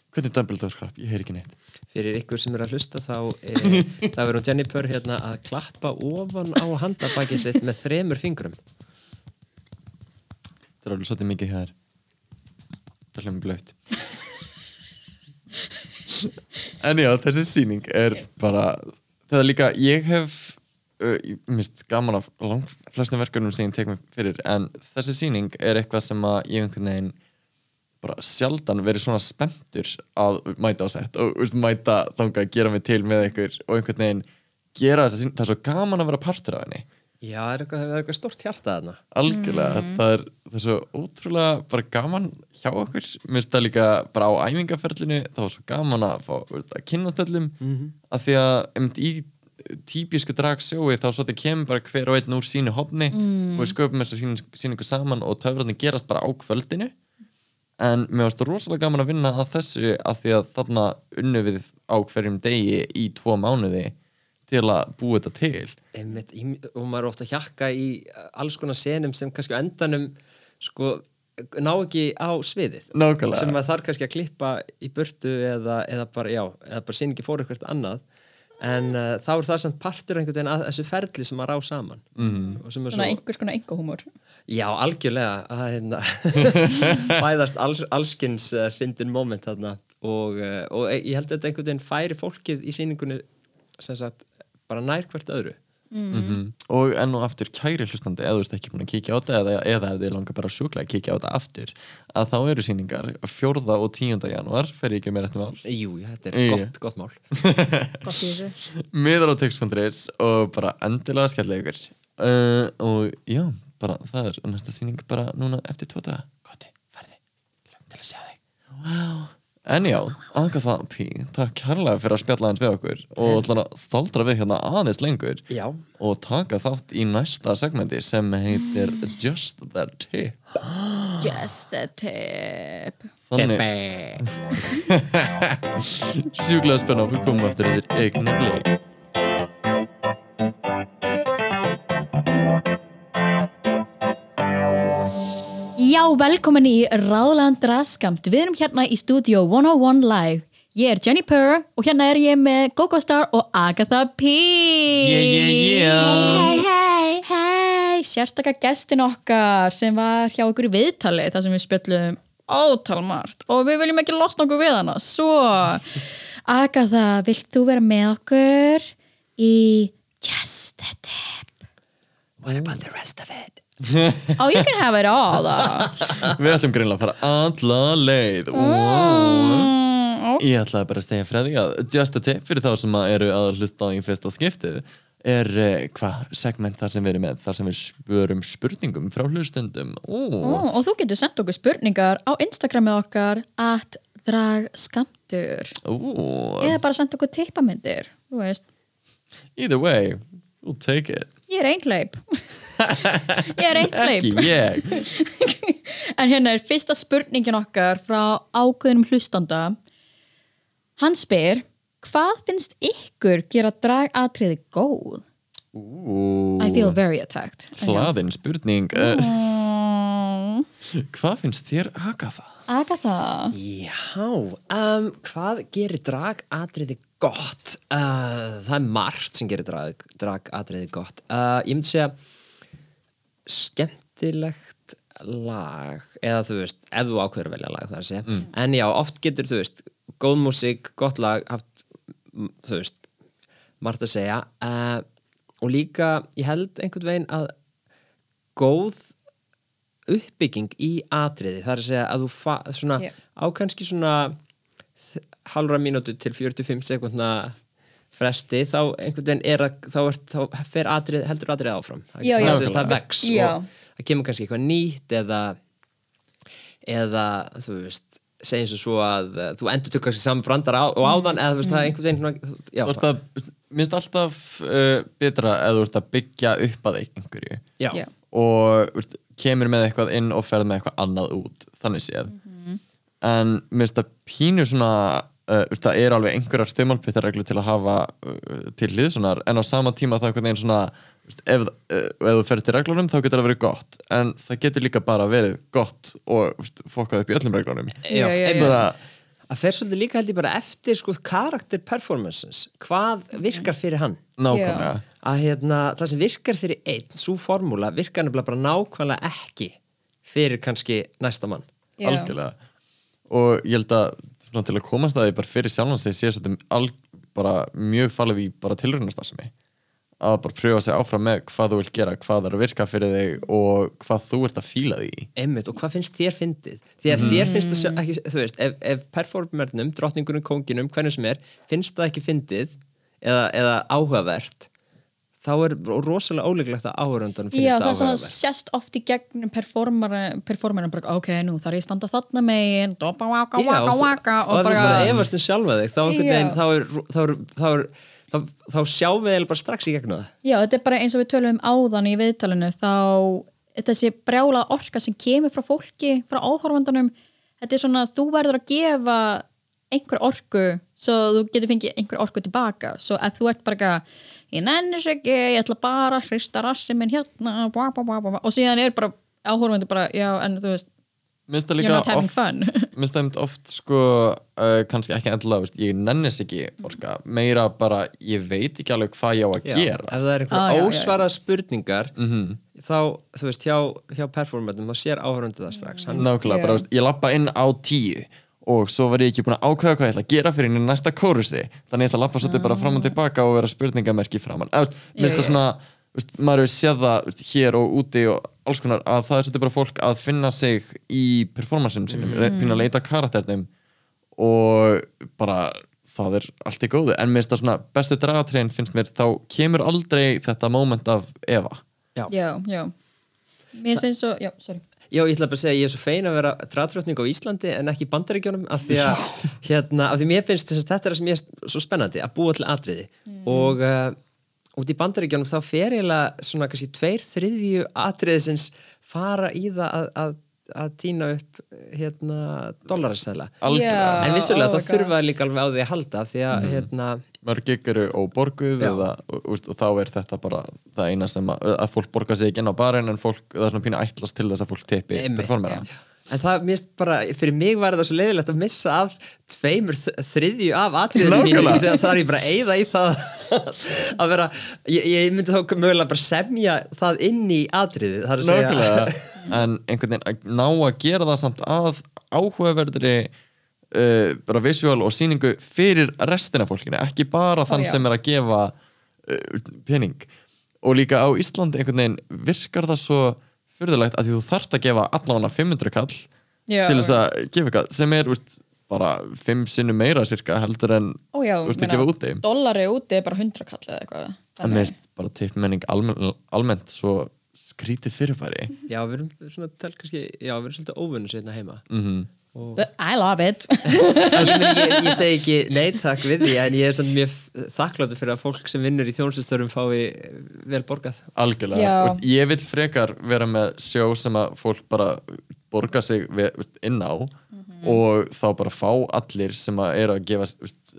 Speaker 3: Hvernig Dumbledore klapp? Ég heyr ekki neitt.
Speaker 4: Fyrir ykkur sem er að hlusta þá e, það verður Jennifer hérna að klappa ofan á handabækið sitt með þremur fingrum.
Speaker 3: Það er alveg svolítið mikið hér. Það er hljóðum blöitt En já, þessi sýning er bara Það er líka, ég hef uh, ég mist gaman af lang flestum verkefnum sem ég tek mig fyrir en þessi sýning er eitthvað sem að ég einhvern veginn bara sjaldan verið svona spenntur að mæta á sett og veist, mæta þangað að gera mig til með ykkur og einhvern veginn gera þessa sýning, það er svo gaman að vera partur af henni
Speaker 4: Já, það er eitthvað, það er eitthvað stórt hjarta þarna.
Speaker 3: Algjörlega, það, er, það er svo ótrúlega bara gaman hjá okkur. Mér finnst það líka bara á æfingaferlinu það var svo gaman að fá veist, að kynast öllum.
Speaker 4: Mhm.
Speaker 3: af því að einmitt í típisku dragsjói þá svo þetta kemur bara hver og einn úr sínu hopni og við sköpum þessa sín, síningu saman og töfrarnir gerast bara á kvöldinu. En mér varst rosalega gaman að vinna að þessu af því að þarna unnu við á hverjum degi í tvo mánuði til að búa þetta til.
Speaker 4: Einmitt, í- og maður er ofta að hjakka í alls konar senum sem kannski endanum sko, ná ekki á sviðið.
Speaker 3: Nákvæmlega.
Speaker 4: sem maður þarf kannski að klippa í burtu eða, eða bara, já, eða bara síningi fór eitthvað annað. En uh, þá er það samt partur einhvern veginn að þessu ferli sem maður á saman. Mm. og sem er
Speaker 2: Svona
Speaker 4: svo,
Speaker 2: einhvers konar engohúmur
Speaker 4: já, algjörlega. Að hérna fæðast alls, allskins uh, fyndin moment þarna. Og, uh, og ég held að þetta einhvern veginn færi fólkið í síningunni sem sagt, bara nær hvert öðru
Speaker 3: -hmm. og enn og aftur kæri hlustandi eða þú ert ekki búin að kíkja á þetta eða, eða ef þið langar bara sjúklega að kíkja á þetta aftur að þá eru sýningar 4. og 10. januar fer ég ekki með réttum ál
Speaker 4: Jú, þetta er gott, gott mál
Speaker 2: Gott í þessu
Speaker 3: miðar á text.is og bara endilega skella ykkur uh, og já, bara það er næsta sýning bara núna eftir tvo daga Koti, ferði, til að sjá þig wow. En já, Agatha P, takk kærlega fyrir að spjalla eins við okkur og að staldra við hérna aðeins lengur
Speaker 4: Já,
Speaker 3: og taka þátt í næsta segmenti sem heitir Just That Tip.
Speaker 2: Just a tip.
Speaker 3: Þannig sjúklega spenna við komum eftir þetta eignu bleik
Speaker 2: Já, velkomin í Ráðland Raskamt. Við erum hérna í stúdíu 101 Live. Ég er Jenny Purr og hérna er ég með GoGo Star og Agatha P.
Speaker 3: Yeah, yeah, yeah.
Speaker 2: Hei, hei, hei Sérstaka gestin okkar sem var hjá ykkur í viðtali þar sem við spjöllum ótalmart og við viljum ekki losna okkur við hana. Svo, Agatha, vilt þú vera með okkur í Just a Tip?
Speaker 4: What about the rest of it?
Speaker 2: Oh, you can have it all though.
Speaker 3: Við ætlum greinlega að fara alla leið. Wow.
Speaker 2: mm, ok.
Speaker 3: Ég ætlaði bara að segja frá því að Just a Tip fyrir þá sem að eru að hlusta á í fyrsta skiptið er uh, hvað segment þar sem við erum með þar sem við spörum spurningum frá hlustundum Ó,
Speaker 2: og þú getur sendt okkur spurningar á Instagramið okkar at dragskamtur
Speaker 3: ó,
Speaker 2: eða bara sendt okkur tippamindir þú veist,
Speaker 3: either way we'll take it.
Speaker 2: Ég er einhleip ég er
Speaker 3: Ekki
Speaker 2: einhleip
Speaker 3: ég.
Speaker 2: En hérna er fyrsta spurningin okkar frá ákveðnum hlustanda. Hann spyr hvað finnst ykkur gera dragatriði góð?
Speaker 3: Ú,
Speaker 2: I feel very attacked.
Speaker 3: Hlaðin spurning. Uh,
Speaker 2: mm,
Speaker 3: Hvað finnst þér Agatha?
Speaker 2: Agatha.
Speaker 4: Já, um, hvað gerir dragatriði gott? Uh, það er margt sem gerir drag, dragatriði gott. Uh, ég myndi segja skemmtilegt lag, eða þú veist, ef þú ákveður velja lag er að segja. En já, oft getur þú veist, góð músík, gott lag, haft, þú veist, margt að segja. Uh, og líka, ég held einhvern veginn að góð uppbygging í atriði það er að segja að þú fa, svona,
Speaker 2: Já.
Speaker 4: á kannski svona hálfra mínútu til 45 sekundna fresti þá einhvern veginn er að þá, er, þá fer atrið, heldur atrið áfram. Það,
Speaker 2: Já, já.
Speaker 4: það, það vex og það kemur kannski eitthvað nýtt eða eða þú veist segjum svo, svo að uh, þú endur tökur kannski saman brandar á, og áðan eða þú veist það er einhvern veginn
Speaker 3: minnst alltaf uh, betra ef þú ert að byggja upp að einhverju.
Speaker 4: Já,
Speaker 3: og veist, kemur með eitthvað inn og ferð með eitthvað annað út þannig séð. En minnst að pínu svona uh, það er alveg einhverjar þumalpittarreglu til að hafa uh, til liðsunar en á sama tíma það er einhvern veginn svona veist, ef, uh, ef þú ferð til reglunum þá getur það verið gott en það getur líka bara verið gott og fokkað upp í öllum reglunum.
Speaker 2: Já, já, já.
Speaker 3: það,
Speaker 4: að fer svolítið líka held ég bara eftir sko karakter performances hvað virkar fyrir hann.
Speaker 3: Nákvæmlega.
Speaker 4: Að hérna, það sem virkar fyrir einn svo formúla virkar nefnilega bara nákvæmlega ekki fyrir kannski næsta mann.
Speaker 2: Já.
Speaker 3: algjörlega. Og ég held að svona, til að komast að því bara fyrir sjálfan sig sé svolítið bara mjög falið í bara tilraunastarfsemi. Að bara pröfa sig áfram með hvað þú vilt gera hvað er að virka fyrir þig og hvað þú ert að fíla því
Speaker 4: Einmitt, og hvað finnst þér fyndið? Því að þér finnst það ekki, þú veist, ef, ef performernum, drottningunum, konginum, hvernig sem er, finnst það ekki fyndið eða, eða áhugavert, þá er rosalega óleiklegt að áhörundanum
Speaker 2: Já,
Speaker 4: finnst
Speaker 2: það er
Speaker 4: það
Speaker 2: svona
Speaker 4: áhugaverð
Speaker 2: sérst oft í gegnum bara, ok, nú þarf ég að standa þarna megin dopa, waka,
Speaker 4: Já,
Speaker 2: waka,
Speaker 4: og,
Speaker 2: waka
Speaker 4: og, það er bara efast um sjálfa þig þá, einhvern
Speaker 2: Já.
Speaker 4: veginn, þá, er, þá, er, þá, er, sjáum við eiginlega bara strax í gegnum það
Speaker 2: Já, þetta er bara eins og við tölum um áðan í viðtalinu þá þessi brjála orka sem kemur frá fólki, frá áhorfandunum þetta er svona, þú verður að gefa einhver orku svo þú getur fengið einhver orku tilbaka svo ef þú ert bara eitthvað ég nennis ekki, ég ætla bara að hrista rassi minn hérna bá, bá, bá, og síðan er bara áhorfandur bara, já, en þú veist
Speaker 3: minnst það líka oft oft sko uh, kannski ekki endilega, veist, ég nennis ekki orka, meira bara ég veit ekki alveg hvað ég á að
Speaker 4: Já,
Speaker 3: gera
Speaker 4: ef það er
Speaker 2: Ah,
Speaker 4: einhver
Speaker 2: já.
Speaker 4: ósvarað spurningar
Speaker 3: Mhm.
Speaker 4: þá, þú veist, hjá, hjá performantum þá sér áhörundu það strax
Speaker 3: nákvæmlega,
Speaker 2: Já.
Speaker 3: bara, veist, ég lappa inn á tíu og svo var ég ekki búin að ákveða hvað ég ætla að gera fyrir í næsta kórusi. Þannig ég ætla að lappa svolítið bara fram og tilbaka og vera spurningamerki framan. Eða, minnst það svona veist, maður hefur séð það hér og úti og alls konar að það er svolítið bara fólk að finna sig í performanceum sinum, mm. finna að leita karakternum og bara það er allt í góðu. En minnst það svona bestu dragatriðin finnst mér þá kemur aldrei þetta moment af Eva.
Speaker 4: Já.
Speaker 2: Já, já Mér finnst eins og, já, sorry
Speaker 4: já, ég ætla bara að segja að ég er svo fein að vera dratrötning á Íslandi en ekki í bandaríkjónum af því að, hérna, af því mér finnst þess að þetta er það sem ég er svo spennandi að búa til atriði. Og uh, út í bandaríkjónum þá fer eiginlega svona kannski tveir þriðju atriðisins fara í það að, að, að týna upp hérna
Speaker 2: Já.
Speaker 4: en vissulega
Speaker 2: oh
Speaker 4: þá þurfa líka alveg á því að halda af því að hérna
Speaker 3: mörg gig eru óborguð
Speaker 4: Já.
Speaker 3: eða, og, og, þá er þetta bara það eina sem að, að fólk borgar sig ekki inn á barinn en fólk, það er svona pínu ætlast til þess að fólk
Speaker 4: Einmitt,
Speaker 3: performera.
Speaker 4: En það, finnst bara, fyrir mig var það svo leiðilegt að missa af tveimur þriðju af atriðinu mínu þegar það er ég bara eyða í það. Að vera, ég, ég myndi þá mögulega bara semja það inn í atriðið, það er að segja.
Speaker 3: Nákvæmlega, en einhvern veginn að ná að gera það samt að áhugaverðri uh, bara visual og sýningu fyrir restina af fólkinu, ekki bara þann
Speaker 2: já.
Speaker 3: sem er að gefa uh, pening. Og líka á Íslandi einhvern veginn virkar það svo fyrðulegt að því þú þarft að gefa allána 500 kall
Speaker 2: Já,
Speaker 3: til þess að gefa eitthvað sem er úst, bara 5 sinnum meira cirka heldur en þú ert að gefa úti.
Speaker 2: Dollari úti er bara 100 kall eða eitthvað.
Speaker 3: En meist bara tippmenning almen, almennt svo skrítið fyrirbæri.
Speaker 4: Já, við erum svona, tel kannski, já, við erum svolítið óvunni sérna heima.
Speaker 3: Mm
Speaker 2: But I love it.
Speaker 4: Ég, ég, ég segi ekki neitt við því en ég er svona mjög þakkláttur fyrir að fólk sem vinnur í þjónustörum fái vel borgað.
Speaker 3: Algjörlega,
Speaker 2: Já.
Speaker 3: Úst, ég vil frekar vera með sjó sem að fólk bara borga sig inn á og þá bara fá allir sem að eru að gefa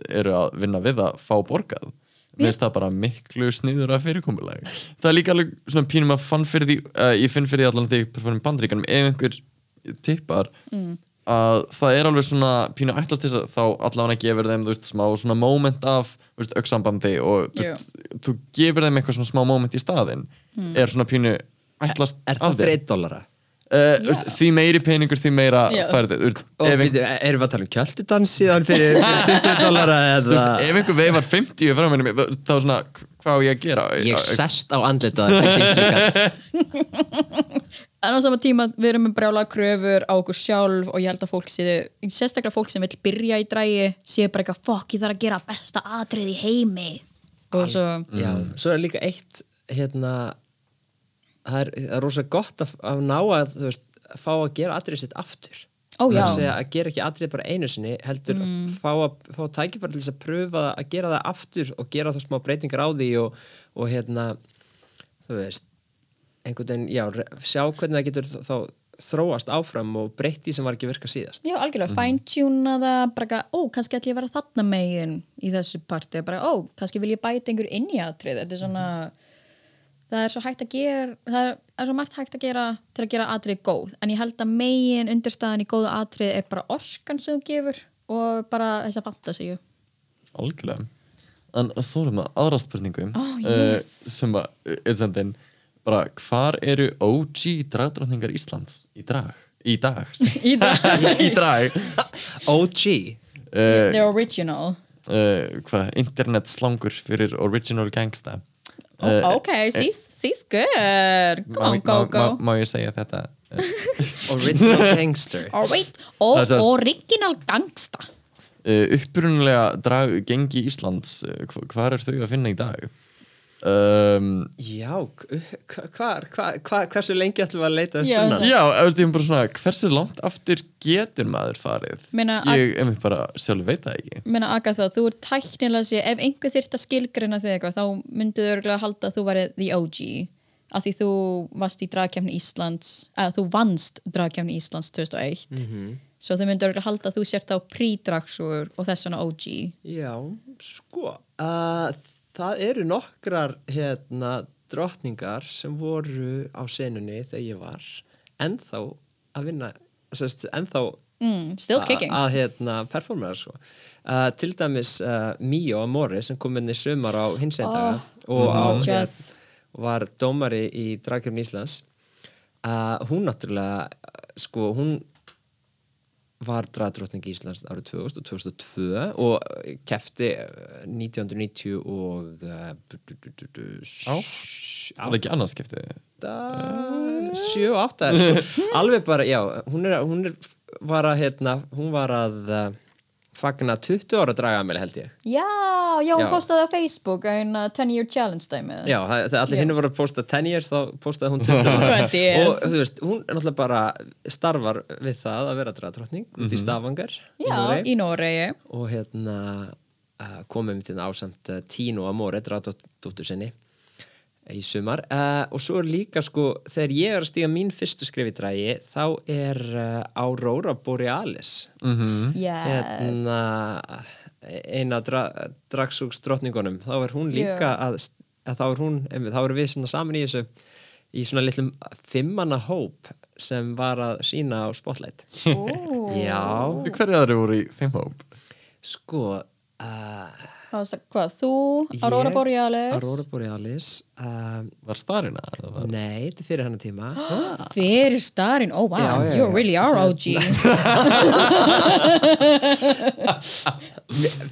Speaker 3: eru að vinna við að fá borgað. Mér finnst það bara miklu sniður að fyrirkomulag. Það er líka alveg svona pínum að fann fyrir því uh, ég finn fyrir því allan því performing bandaríkanum ef einhver tippar að það er alveg svona pínu ætlast þess að þá allavega gefur þeim þú veist, smá svona moment af þú veist, auksambandi og þú, veist, þú gefur þeim eitthvað svona smá moment í staðinn er svona pínu ætlast
Speaker 4: Er
Speaker 3: af
Speaker 4: það fyrir
Speaker 3: þeim.
Speaker 4: 1 dollara?
Speaker 3: uh, þú veist, því meiri peningur því meira
Speaker 2: Já.
Speaker 3: færði þú veist,
Speaker 4: Og
Speaker 3: ef, ein,
Speaker 4: við, erum við að tala um kjöldudans síðan fyrir 20 dollara
Speaker 3: þú
Speaker 4: eða
Speaker 3: ef einhver veifar 50 frá mér þá þá er svona hvað á ég að gera?
Speaker 4: Ég sest á andlitað
Speaker 2: En á sama tíma við erum með brjála kröfur á okkur sjálf og ég held að fólk séu, sérstaklega fólk sem vil byrja í drægi séu bara eitthvað, fokk, ég þarf að gera besta atrið í heimi. Og svo,
Speaker 4: Já, svo er líka eitt hérna það er, það er rosa gott að, að ná að þú veist, fá að gera atrið sitt aftur.
Speaker 2: Já.
Speaker 4: Að segja að gera ekki atrið bara einu sinni heldur mm. fá að fá tækifæri til þess að pröfa að gera það aftur og gera það smá breytingar á því og, og hérna þú veist einhvern veginn, já, sjá hvernig það getur þá þróast áfram og breytt því sem var ekki að virka síðast.
Speaker 2: Já, algjörlega, fine-tuna það bara, ó, kannski ætla ég að vera þarna megin í þessu parti, bara, ó, kannski vil ég bæta einhver inn í atrið, þetta er svona það er svo hægt að gera það er svo margt hægt að gera til að gera atrið góð, en ég held að megin undirstaðan í góðu atrið er bara orkan sem þú gefur og bara þessa fantasíu.
Speaker 3: Algjörlega. En svo erum við aðra spurningu
Speaker 2: Oh, yes.
Speaker 3: sem að er sendin bara hvar eru OG dragdrottningar Íslands? Í drag? Í dag?
Speaker 2: Í
Speaker 3: drag?
Speaker 4: OG
Speaker 3: uh,
Speaker 2: the original.
Speaker 3: uh, hvað, internet slangur fyrir original gangsta.
Speaker 2: Oh,
Speaker 3: uh,
Speaker 2: ok, she's, she's good. go
Speaker 3: má,
Speaker 2: on, go, go.
Speaker 3: má, ég segja þetta?
Speaker 4: Original Gangster.
Speaker 3: Er
Speaker 2: original gangsta.
Speaker 3: Uh, upprunulega drag gengi Íslands hva- hvar er þau að finna í dag um,
Speaker 4: Já, hva, hva, hva, hva, hversu lengi ætlum við að leita
Speaker 2: Já,
Speaker 4: hennar?
Speaker 3: Já, veist, ég er bara svona hversu langt aftur getur maður farið?
Speaker 2: Meina,
Speaker 3: ég einmitt bara sjálf veit það ekki.
Speaker 2: Menna Agatha, þú er tæknilega sé, ef einhver þyrft að skilgrina þig eitthvað þá myndu þau örgulega halda að þú væri the OG af því þú varst í dragkjafni Íslands eða þú vannst dragkjafni Íslands 2001
Speaker 4: Mhm.
Speaker 2: svo þau myndu örgulega halda að þú sért á pre-dragsúr og þess vegna OG
Speaker 4: Já, sko uh, það eru nokkrar hérna drottningar sem voru á senunni þegar ég var ennþá að vinna sérst, ennþá
Speaker 2: mm,
Speaker 4: að hérna performera sko. uh, til dæmis uh, Míó Amori sem kom inn í sumar á hins einn daga og á,
Speaker 2: Just.
Speaker 4: var dómari í Dragkjörn Íslands uh, hún náttúrulega sko hún var dragdrottning Íslands árið 2000 og 2002 og kefti 1990 og
Speaker 3: Á?
Speaker 4: sj-
Speaker 3: það er ekki annars skipti
Speaker 4: átta, sjö, átta sko. alveg bara, já, hún er, hún er var að, hérna, hún var að fagna 20 ára dragamæli held ég.
Speaker 2: Já, já, hún
Speaker 4: Já.
Speaker 2: postaði á Facebook ein uh, 10 year challenge dæmi
Speaker 4: Já, það, það allir hinn voru að posta 10 years þá postaði hún 20 ára.
Speaker 2: 20 years.
Speaker 4: og þú veist, hún er náttúrulega bara starfar við það að vera dragadrottning út í Stavanger í
Speaker 2: Já, í Noregi.
Speaker 4: Og hérna uh, komum til ásamt uh, Tínu Amore, dragadóttur sinni í sumar. Uh, og svo er líka sko, þegar ég er að stíga mín fyrstu skrif í dragi, þá er uh, Aurora Borealis.
Speaker 3: Mm
Speaker 2: yes.
Speaker 4: hérna eina dra, dragsúgsdrottningunum. Þá er hún líka að, að þá er hún, þá erum við svona saman í þessu í svona litlum fimmanna hóp sem var að sína á Spotlight.
Speaker 2: Ó.
Speaker 4: Já,
Speaker 3: hverju aðri voru í þeim hóp?
Speaker 4: sko uh,
Speaker 2: Hvað það- Hvað, þú, Aurora Borealis?
Speaker 4: Aurora Borealis um,
Speaker 3: var starina? eða? Var-
Speaker 4: Nei, þetta er fyrir hennar tíma.
Speaker 2: Fyrir starinn, oh wow,
Speaker 4: Já, já,
Speaker 2: you
Speaker 4: já.
Speaker 2: really are OG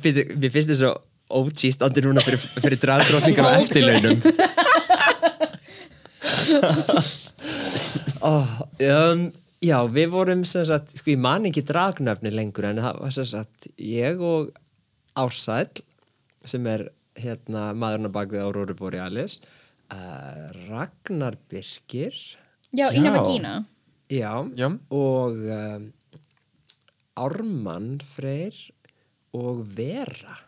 Speaker 4: Fyrir, Mér finnst þess að OG standi núna fyrir, fyrir dragdrottningar á eftirlaunum. Oh, um, Já, við vorum sem sagt, sko ég man ekki dragnöfni lengur en það var sem sagt ég og Ársæll sem er hérna maðurinn að baka við Aurora Borealis uh, Ragnar Birkir
Speaker 2: Já, Ína
Speaker 3: Já.
Speaker 2: Vagína
Speaker 4: Já,
Speaker 3: Já.
Speaker 4: og um, Ármann Freyr og Vera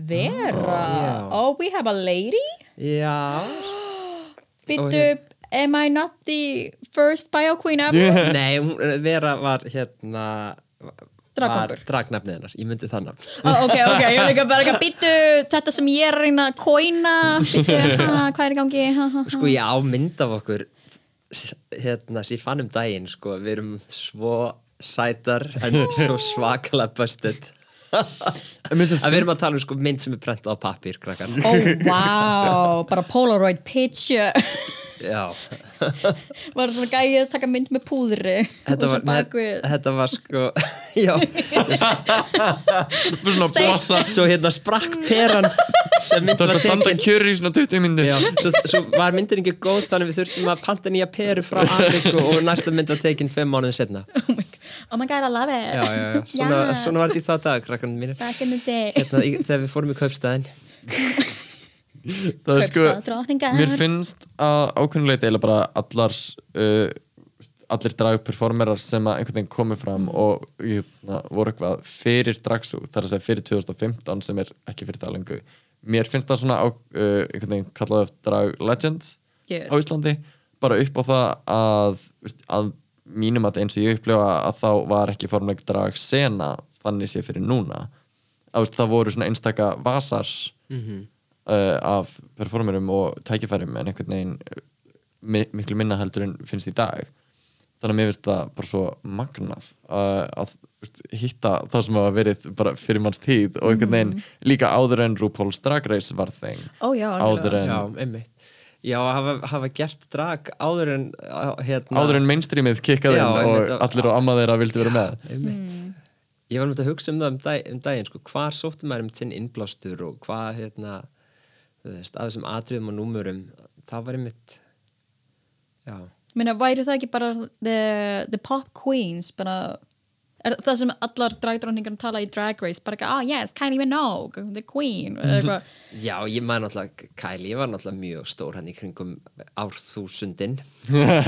Speaker 2: Vera,
Speaker 4: Já.
Speaker 2: oh we have a lady
Speaker 4: Já
Speaker 2: Bittu, am I not the first bio queen ever?
Speaker 4: Nei, Vera var hérna. Var dragnafnið hennar, ég myndi það nafn.
Speaker 2: Oh, ok, ok, ég er líka bara ekki að byttu þetta sem ég er að reyna að kóina byttu, hvað er í gangi? Ha, ha, ha.
Speaker 4: Sko ég á mynd af okkur hérna, sem ég fann um daginn sko, við erum svo sætar en svo svakalega busted. Að við erum að tala um sko, mynd sem er prentað á pappír krakkar.
Speaker 2: Oh, wow, bara Polaroid picture Var svona gæið að taka mynd með púðri?
Speaker 4: Þetta var, þetta var sko Já,
Speaker 3: svona blossa
Speaker 4: svo hérna sprakk peran sem mynd
Speaker 3: það
Speaker 4: var
Speaker 3: að standa kjör í svona 20 myndir
Speaker 4: Já, svo, svo var myndin ekki góð þannig við þurftum að panta nýja peru frá Afriku og næsta mynd var tekin tveim mánuðin setna
Speaker 2: Oh my god, oh my god, I love it.
Speaker 4: Já, já, já, svona,
Speaker 2: Yes.
Speaker 4: svona var þetta í þá dag, krakkan mínir.
Speaker 2: Back in the day.
Speaker 4: Hérna, þegar við fórum í kaupstæðin
Speaker 3: það er sko mér finnst að ákveðnuleiti eða bara allar uh, allir dragperformerar sem að einhvern veginn komu fram og jötna, voru eitthvað fyrir dragsú þar að segja fyrir 2015 sem er ekki fyrir það lengu mér finnst það svona á, uh, einhvern veginn kallað eftir drag legend
Speaker 2: Yes.
Speaker 3: á Íslandi. Bara upp á það að, að mínum að eins og ég upplifa að þá var ekki formleg drag sena þannig sé fyrir núna. Að það voru svona einstaka vasar
Speaker 4: Mhm.
Speaker 3: Uh, af performerum og tækifærum en einhvern veginn uh, mi miklu minna heldur en finnst í dag. Þannig að mér finnst það bara svo magnað uh, að veist, hitta það sem hafa verið bara fyrir manns tíð og einhvern veginn líka áður en RuPaul's Drag Race var þeng
Speaker 2: Ó já,
Speaker 3: áður en,
Speaker 4: Já, einmitt. Já, hafa, hafa gert drag áður en hérna,
Speaker 3: áður en mainstreamið kikkaði og allir og amma þeirra vildi vera með.
Speaker 4: einmitt. Ég var náttúrulega að hugsa um það um, dag, um daginn sko, hvar sóttum maður um sinn innblástur og hvað hérna, veist, af þessum atriðum og númurum það var einmitt Já,
Speaker 2: Meina, væri það ekki bara the, the pop queens bara er það sem allar dragdróningar tala í Drag Race bara ekki, ah yes, Kylie Minogue, the queen
Speaker 4: Já, ég maður náttúrulega, Kylie var náttúrulega mjög stór hann í kringum árþúsundin.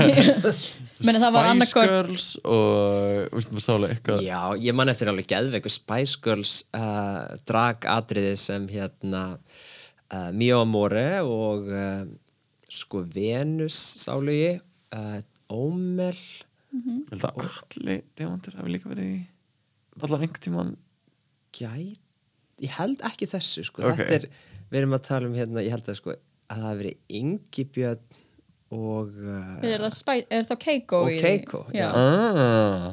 Speaker 2: Meni, það var
Speaker 3: Spice Girls og veistu maður sálega eitthvað.
Speaker 4: Já, ég man eftir alveg geðveiku Spice Girls uh, dragatriði sem hérna uh, Mio Amore og uh, sko Venus sálugi uh, Ómel
Speaker 3: Ég held að allir demandur hafi líka verið í allar einhvern tímann
Speaker 4: gæt ég held ekki þessu sko
Speaker 3: Ok.
Speaker 4: þetta er, við erum að tala um hérna ég held að sko að það hafi verið Ingi Björn og uh,
Speaker 2: er það, spæ, er það Keiko
Speaker 4: Og
Speaker 2: í?
Speaker 4: Keiko, já.
Speaker 3: ah.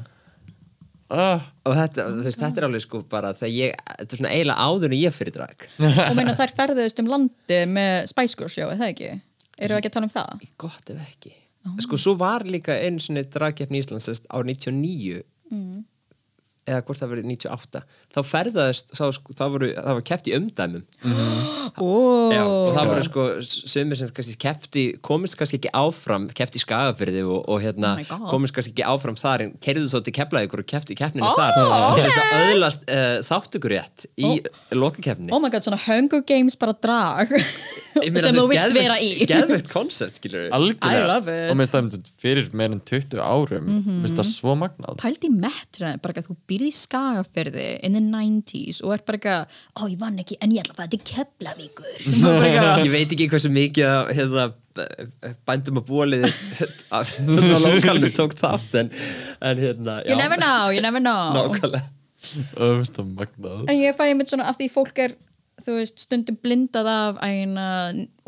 Speaker 3: Ah.
Speaker 4: og þetta, þú veist, þetta er alveg sko bara þegar ég, þetta er svona eiginlega áður en ég fyrir drag
Speaker 2: og meina þær ferðuðust um landi með Spice Girls show, er það ekki? Eru við ekki að tala um það?
Speaker 4: gott ef ekki sko svo var líka einu svona dragkeppni í Íslands sest, ár 99 eða hvort það verið 98 þá ferðaðist, þá, sko, það, voru, það var keppt í umdæmum.
Speaker 2: Ó,
Speaker 4: Já, og það voru sko sumir sem kannski keppti, komist kannski ekki áfram keppti í skagafyrði og, og hérna
Speaker 2: Oh
Speaker 4: komist kannski ekki áfram þar en keirðu þó til kepplaðið og keppti í keppninu
Speaker 2: Oh,
Speaker 4: þar.
Speaker 2: okay.
Speaker 4: þess að öðlast uh, þáttökurétt í oh. lokakeppni
Speaker 2: oh my god, svona Hunger Games bara drag sem þú vilt vera í.
Speaker 4: geðveikt koncept, skilur við
Speaker 2: I love it.
Speaker 3: og minnst það um fyrir meir en 20 árum mm -hmm. minnst það svo magnað.
Speaker 2: Pældi í metra, bara að þú býrði í skagafyrði in the 90s og er bara eitthvað, ó ég vann ekki en ég ætla að fara til Keflavíkur.
Speaker 4: Ég veit ekki hversu mikið að, hérna, bændum að búaliði á lokalnu tók þátt en, en hérna
Speaker 2: you never know, you never know.
Speaker 4: Nákvæmlega.
Speaker 3: Og minnst það magnað.
Speaker 2: En ég fæ einmitt svona af því fólk er þú veist, stundum blindað af eina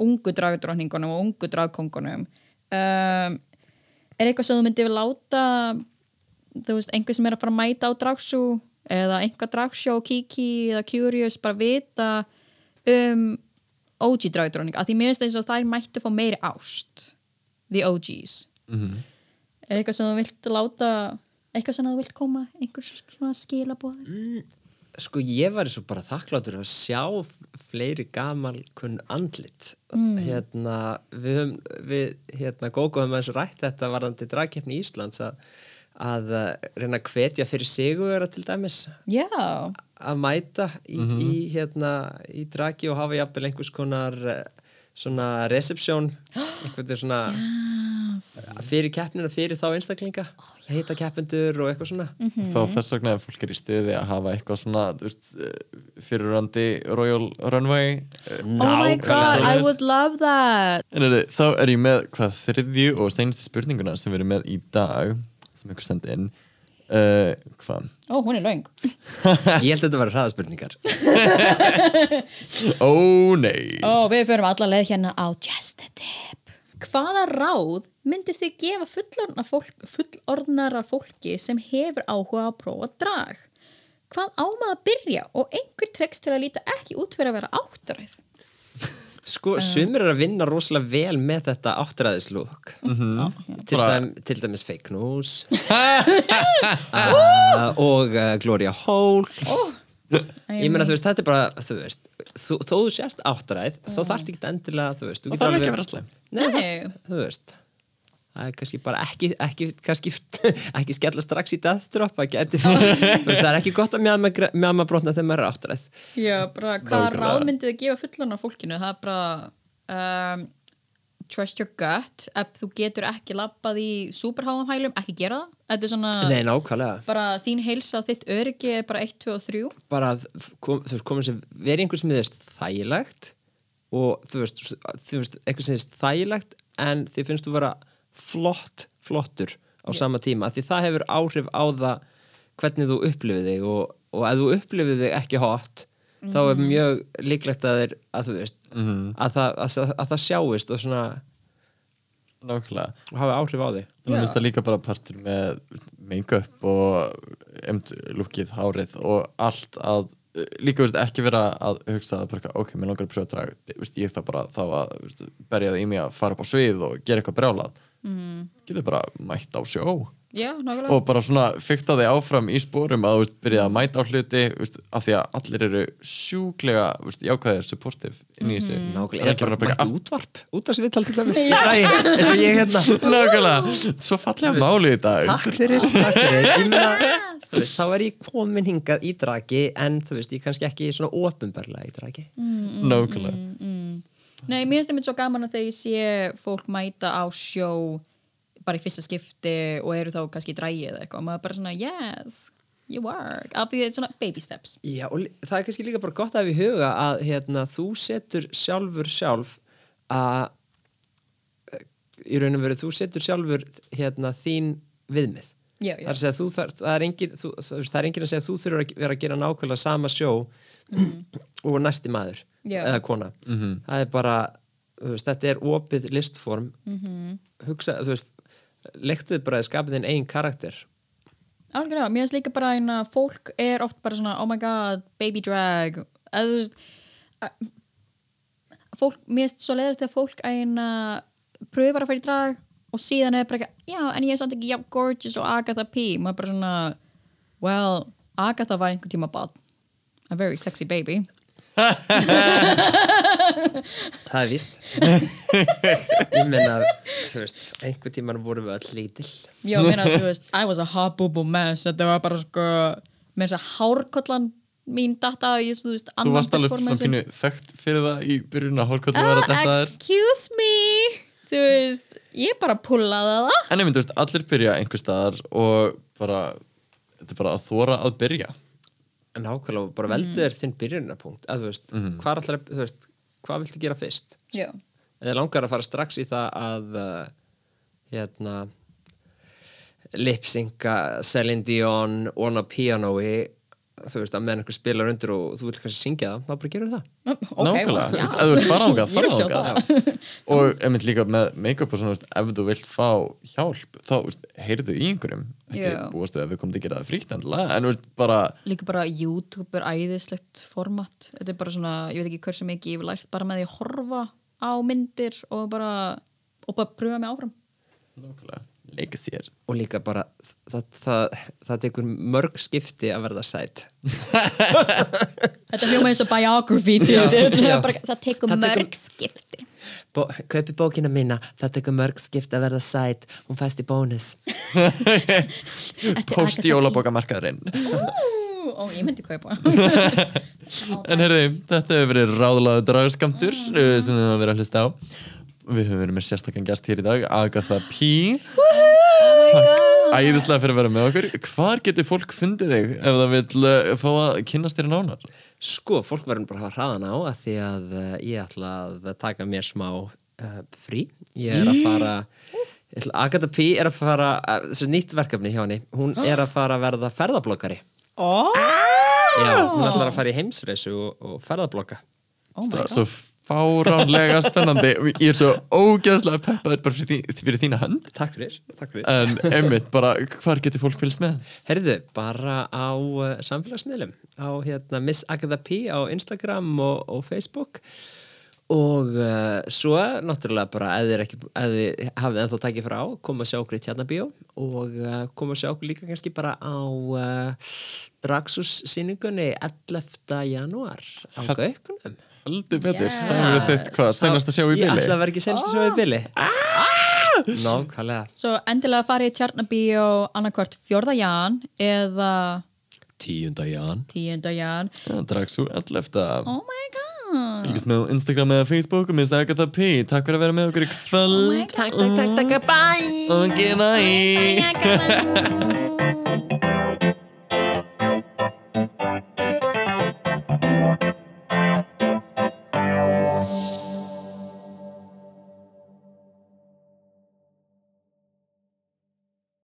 Speaker 2: ungu dragdróningunum og ungu dragkongunum um, er eitthvað sem þú myndi við láta þú veist, einhver sem er að fara að mæta á dragsú eða einhver dragsjó, Kiki eða Curious, bara vita um OG dragdróning af því mér finnst eins og þær mættu fá meiri ást the OGs er eitthvað sem þú vilt láta eitthvað sem þú vilt koma einhver svona skilabóð
Speaker 4: sko ég var svo bara þakkláttur að sjá fleiri gamal kunn andlit. Hérna við, við hérna Gógó höfum aðeins rætt þetta varðandi dragkeppni í Íslands að, að uh, reyna að hvetja fyrir sigurvera til dæmis.
Speaker 2: Já,
Speaker 4: að mæta í, í hérna í dragi og hafa jafnvel einhvers konar uh, svona reception einhvern veginn svona fyrir keppnina, fyrir þá einstaklinga heita keppendur og eitthvað svona.
Speaker 3: Þá þess vegna ef fólk er í stuði að hafa eitthvað svona veist, fyrirrandi Royal Runway eh,
Speaker 2: oh my god, I would love that.
Speaker 3: En er, þá er ég með hvað þriðju og steinustu spurninguna sem við erum með í dag sem ykkur sendi inn. Uh, hvað?
Speaker 2: Ó, hún er löng.
Speaker 4: Ég held að þetta var hraðaspurningar.
Speaker 3: Ó nei.
Speaker 2: Ó, við förum alla leið hérna á Just a Tip. Hvaða ráð myndi þið gefa fullorðna fólk, fullorðnara fólki sem hefur áhuga að prófa drag? Hvað á maður að byrja og einhver treks til að líta ekki út fyrir að vera áttaræð
Speaker 4: Sko, sumir er að vinna rosalega vel með þetta áttræðislúk til,
Speaker 3: Bara-
Speaker 4: dæm, til dæmis Fake News. Uh, og uh, Gloria Hall ég meina þú veist, þetta er bara þú veist, þú, þó þú sért áttræð þá þarf ekki endilega, þú veist þú
Speaker 3: það
Speaker 4: getur
Speaker 3: þarf ekki
Speaker 4: alveg-
Speaker 3: að vera
Speaker 4: það,
Speaker 2: Nei.
Speaker 4: þú veist það er kannski bara ekki ekki, kannski, ekki skella strax í death drop það, er ekki gott að mjama, mjama brotna þegar maður er áttræð.
Speaker 2: Já, bara hvaða ráð myndið þið gefa fullan á fólkinu það er bara um, trust your gut. Ef þú getur ekki labbað í superháum hælum, ekki gera það. Þetta er svona,
Speaker 4: Nei, nákvæmlega.
Speaker 2: bara þín heilsa og þitt öryggi er bara 1, 2 og 3
Speaker 4: bara að kom, þú veist, komið sem verið einhvers með þess þægilegt og þú veist, þú veist eitthvað sem þess þægilegt en þið finnst þú vera flott, flottur á sama tíma, af því það hefur áhrif á það hvernig þú upplifið þig og, og ef þú upplifið þig ekki hot þá er mjög líklegt að, þeir, að þú veist að, það, að, að það sjáist og svona
Speaker 3: nákvæmlega.
Speaker 4: og hafi áhrif á þig.
Speaker 3: Mér finnst það líka bara partur með make-up og emt lukkið, hárið og allt að líka veist, ekki vera að hugsa að bara, ok, mér langar að að draga veist, ég það bara þá að berja það í mig að fara upp á svið og gera eitthvað brjálað mm. getur bara mætt á sjó.
Speaker 2: Já, nákvæmlega.
Speaker 3: Og bara svona fykta þig áfram í spórum að þú veist, byrja að mæta á hluti veist, af því að allir eru sjúklega veist, jákvæðir, supportive inn í sig
Speaker 2: Mhm.
Speaker 4: Nákvæmlega,
Speaker 3: er
Speaker 4: ég er bara
Speaker 3: ekki bara
Speaker 4: mætti útvarp? Útvarpsviðtal til dæmis? Eins og ég hérna.
Speaker 3: Nákvæmlega, svo fallega máli í dag.
Speaker 4: Takk fyrir, takk fyrir. Veist, þá er ég komin hingað í dragi en þú veist, ég kannski ekki svona ofinbarlega í dragi.
Speaker 3: Nákvæmlega
Speaker 2: Nei, mér finnst einmitt svo gaman að þegar ég sé fólk mæta á sjó bara í fyrsta skipti og eru þá kannski eða eitthvað. Og maður bara svona, yes, you work af því þetta er svona baby steps.
Speaker 4: Já, og það er kannski líka bara gott að við huga að hérna, þú setur sjálfur sjálf að í raun og veru, þú setur sjálfur hérna, þín viðmið.
Speaker 2: Já,
Speaker 4: það
Speaker 2: já,
Speaker 4: er, að segja, þú, það, er engin, þú, það, það er að segja að þú þurfur að vera að gera nákvæmlega sama sjó og næsti maður
Speaker 2: Já.
Speaker 4: eða kona. Það er bara, þú veist, þetta er opið listform. Hugsa, þú veist leiktuð bara að skapa þinn eigin karakter.
Speaker 2: Algjörlega, mér finnst líka bara eina fólk er oft bara svona, oh my god baby drag, eða þú veist að- fólk, mér finnst svo leiður þegar fólk eina pröfar að fara í drag og síðan er bara ekki, já, en ég er samt ekki já, gorgeous og Agatha P. Maður bara svona, well Agatha var einhvern tíma bad a very sexy baby
Speaker 4: það er víst. Ég menna, þú veist einhver tíman vorum við öll lítil.
Speaker 2: Já, meina, þú veist, I was a hot boo mess. Þetta var bara sko með þess að hárkollan mín data í, þú veist,
Speaker 3: Þú
Speaker 2: annan
Speaker 3: varst alveg svona
Speaker 2: performance.
Speaker 3: pínu þekkt fyrir það í byrjun að hórkvöldu var að
Speaker 2: Ah,
Speaker 3: þetta er
Speaker 2: excuse me. Þú veist, ég bara pullaði það.
Speaker 3: En ég myndi, þú veist, allir byrja einhver staðar og bara, þetta er bara að þóra að byrja
Speaker 4: en ákveðlega bara veldu þér þinn byrjunarpunkt að þú veist, hvað allar, þú veist hvað viltu gera fyrst?
Speaker 2: Já,
Speaker 4: eða langar að fara strax í það að uh, hérna lipsynka Celine Dion on a pianoi þú veist að meðan einhver spilar undir og þú vilt kannski syngja það, þá bara gerur það.
Speaker 2: Ok,
Speaker 3: Nákvæmlega,
Speaker 2: já,
Speaker 3: þú veist, ef þú vilt fara ángað, fara
Speaker 2: vil
Speaker 3: ángað og einmitt líka með make-up og svona, þú veist, ef þú vilt fá hjálp, þá, heyrðu í einhverjum ekki
Speaker 2: Já.
Speaker 3: búast við að við komum til að gera það fríkt en þú veist, bara
Speaker 2: Líka bara YouTube er æðislegt format. Þetta er bara svona, ég veit ekki hversu mikið ég hef lært bara með því að horfa á myndir og bara, og bara pröfa mig áfram.
Speaker 3: Nákvæmlega, leika sér
Speaker 4: og líka bara það, það, það tekur mörg skipti að verða sæt.
Speaker 2: Þetta hljóma eins og biography
Speaker 4: Já,
Speaker 2: þetta
Speaker 4: já.
Speaker 2: bara, það tekur
Speaker 4: Það tekur-
Speaker 2: mörg skipti.
Speaker 4: Bó, kaupi bókina mína, það tekur mörg skipti að verða sæt. Hún fæst í bónus.
Speaker 3: Post
Speaker 2: Agatha
Speaker 3: jólabókamarkaðurinn.
Speaker 2: Ú, Ó, ég myndi kaupa.
Speaker 3: En heyrði, þetta hefur verið ráðlaðu dragskamtur uh, sem við höfum verið að hlusta á Við höfum verið með sérstakann gæst hér í dag Agatha P Takk æðislega fyrir að vera með okkur Hvar getur fólk fundið þig ef það vil uh, fá að kynast þér nánar?
Speaker 4: Sko, fólk verður bara að hafa hraðan á að því að uh, ég ætla að taka mér smá uh, frí. Ég er að fara, ætla, Agatha P er að fara, þessi nýtt verkefni hjá henni, hún er að fara að verða ferðablokkari.
Speaker 2: Ó,
Speaker 4: Já, hún ætlar að fara í heimsreisu og, og ferðablokka.
Speaker 2: oh my god
Speaker 3: svo fáránlega spennandi Ég er svo ógeðslega peppaður bara fyrir, fyrir þína hönd
Speaker 4: Takk fyrir, takk fyrir.
Speaker 3: En einmitt, bara hvar getur fólk fylgst með?
Speaker 4: Herðu, bara á uh, samfélagsmiðlum, á hérna Miss Agatha P á Instagram og, og Facebook og uh, svo náttúrulega bara ef þið, ekki, ef þið hafið ennþá tækið frá koma að sjá okkur í tjarnabíó og uh, koma að sjá okkur líka kannski bara á Draxus síningunni 11. janúar á Gaukunum
Speaker 3: Haldur betur,
Speaker 2: Yeah.
Speaker 3: það hefur þitt hvað, senast að sjá í
Speaker 4: Ég
Speaker 3: bili
Speaker 4: ætla að vera ekki senast að sjá í bili Nákvæmlega
Speaker 2: Svo endilega farið í Tjarnabíó annarkvart 4. jan eða
Speaker 4: 10. jan
Speaker 2: 10. jan
Speaker 3: Það drakk svo 11.
Speaker 2: Oh my god
Speaker 3: Fylgist með Instagram eða Facebook og minnst Agatha P Takk fyrir að vera með okkur í
Speaker 2: Oh my
Speaker 3: kvöld
Speaker 2: god
Speaker 4: Takk, takk, takk, takk, bye
Speaker 3: Ok, bye
Speaker 2: Bye, Agatha.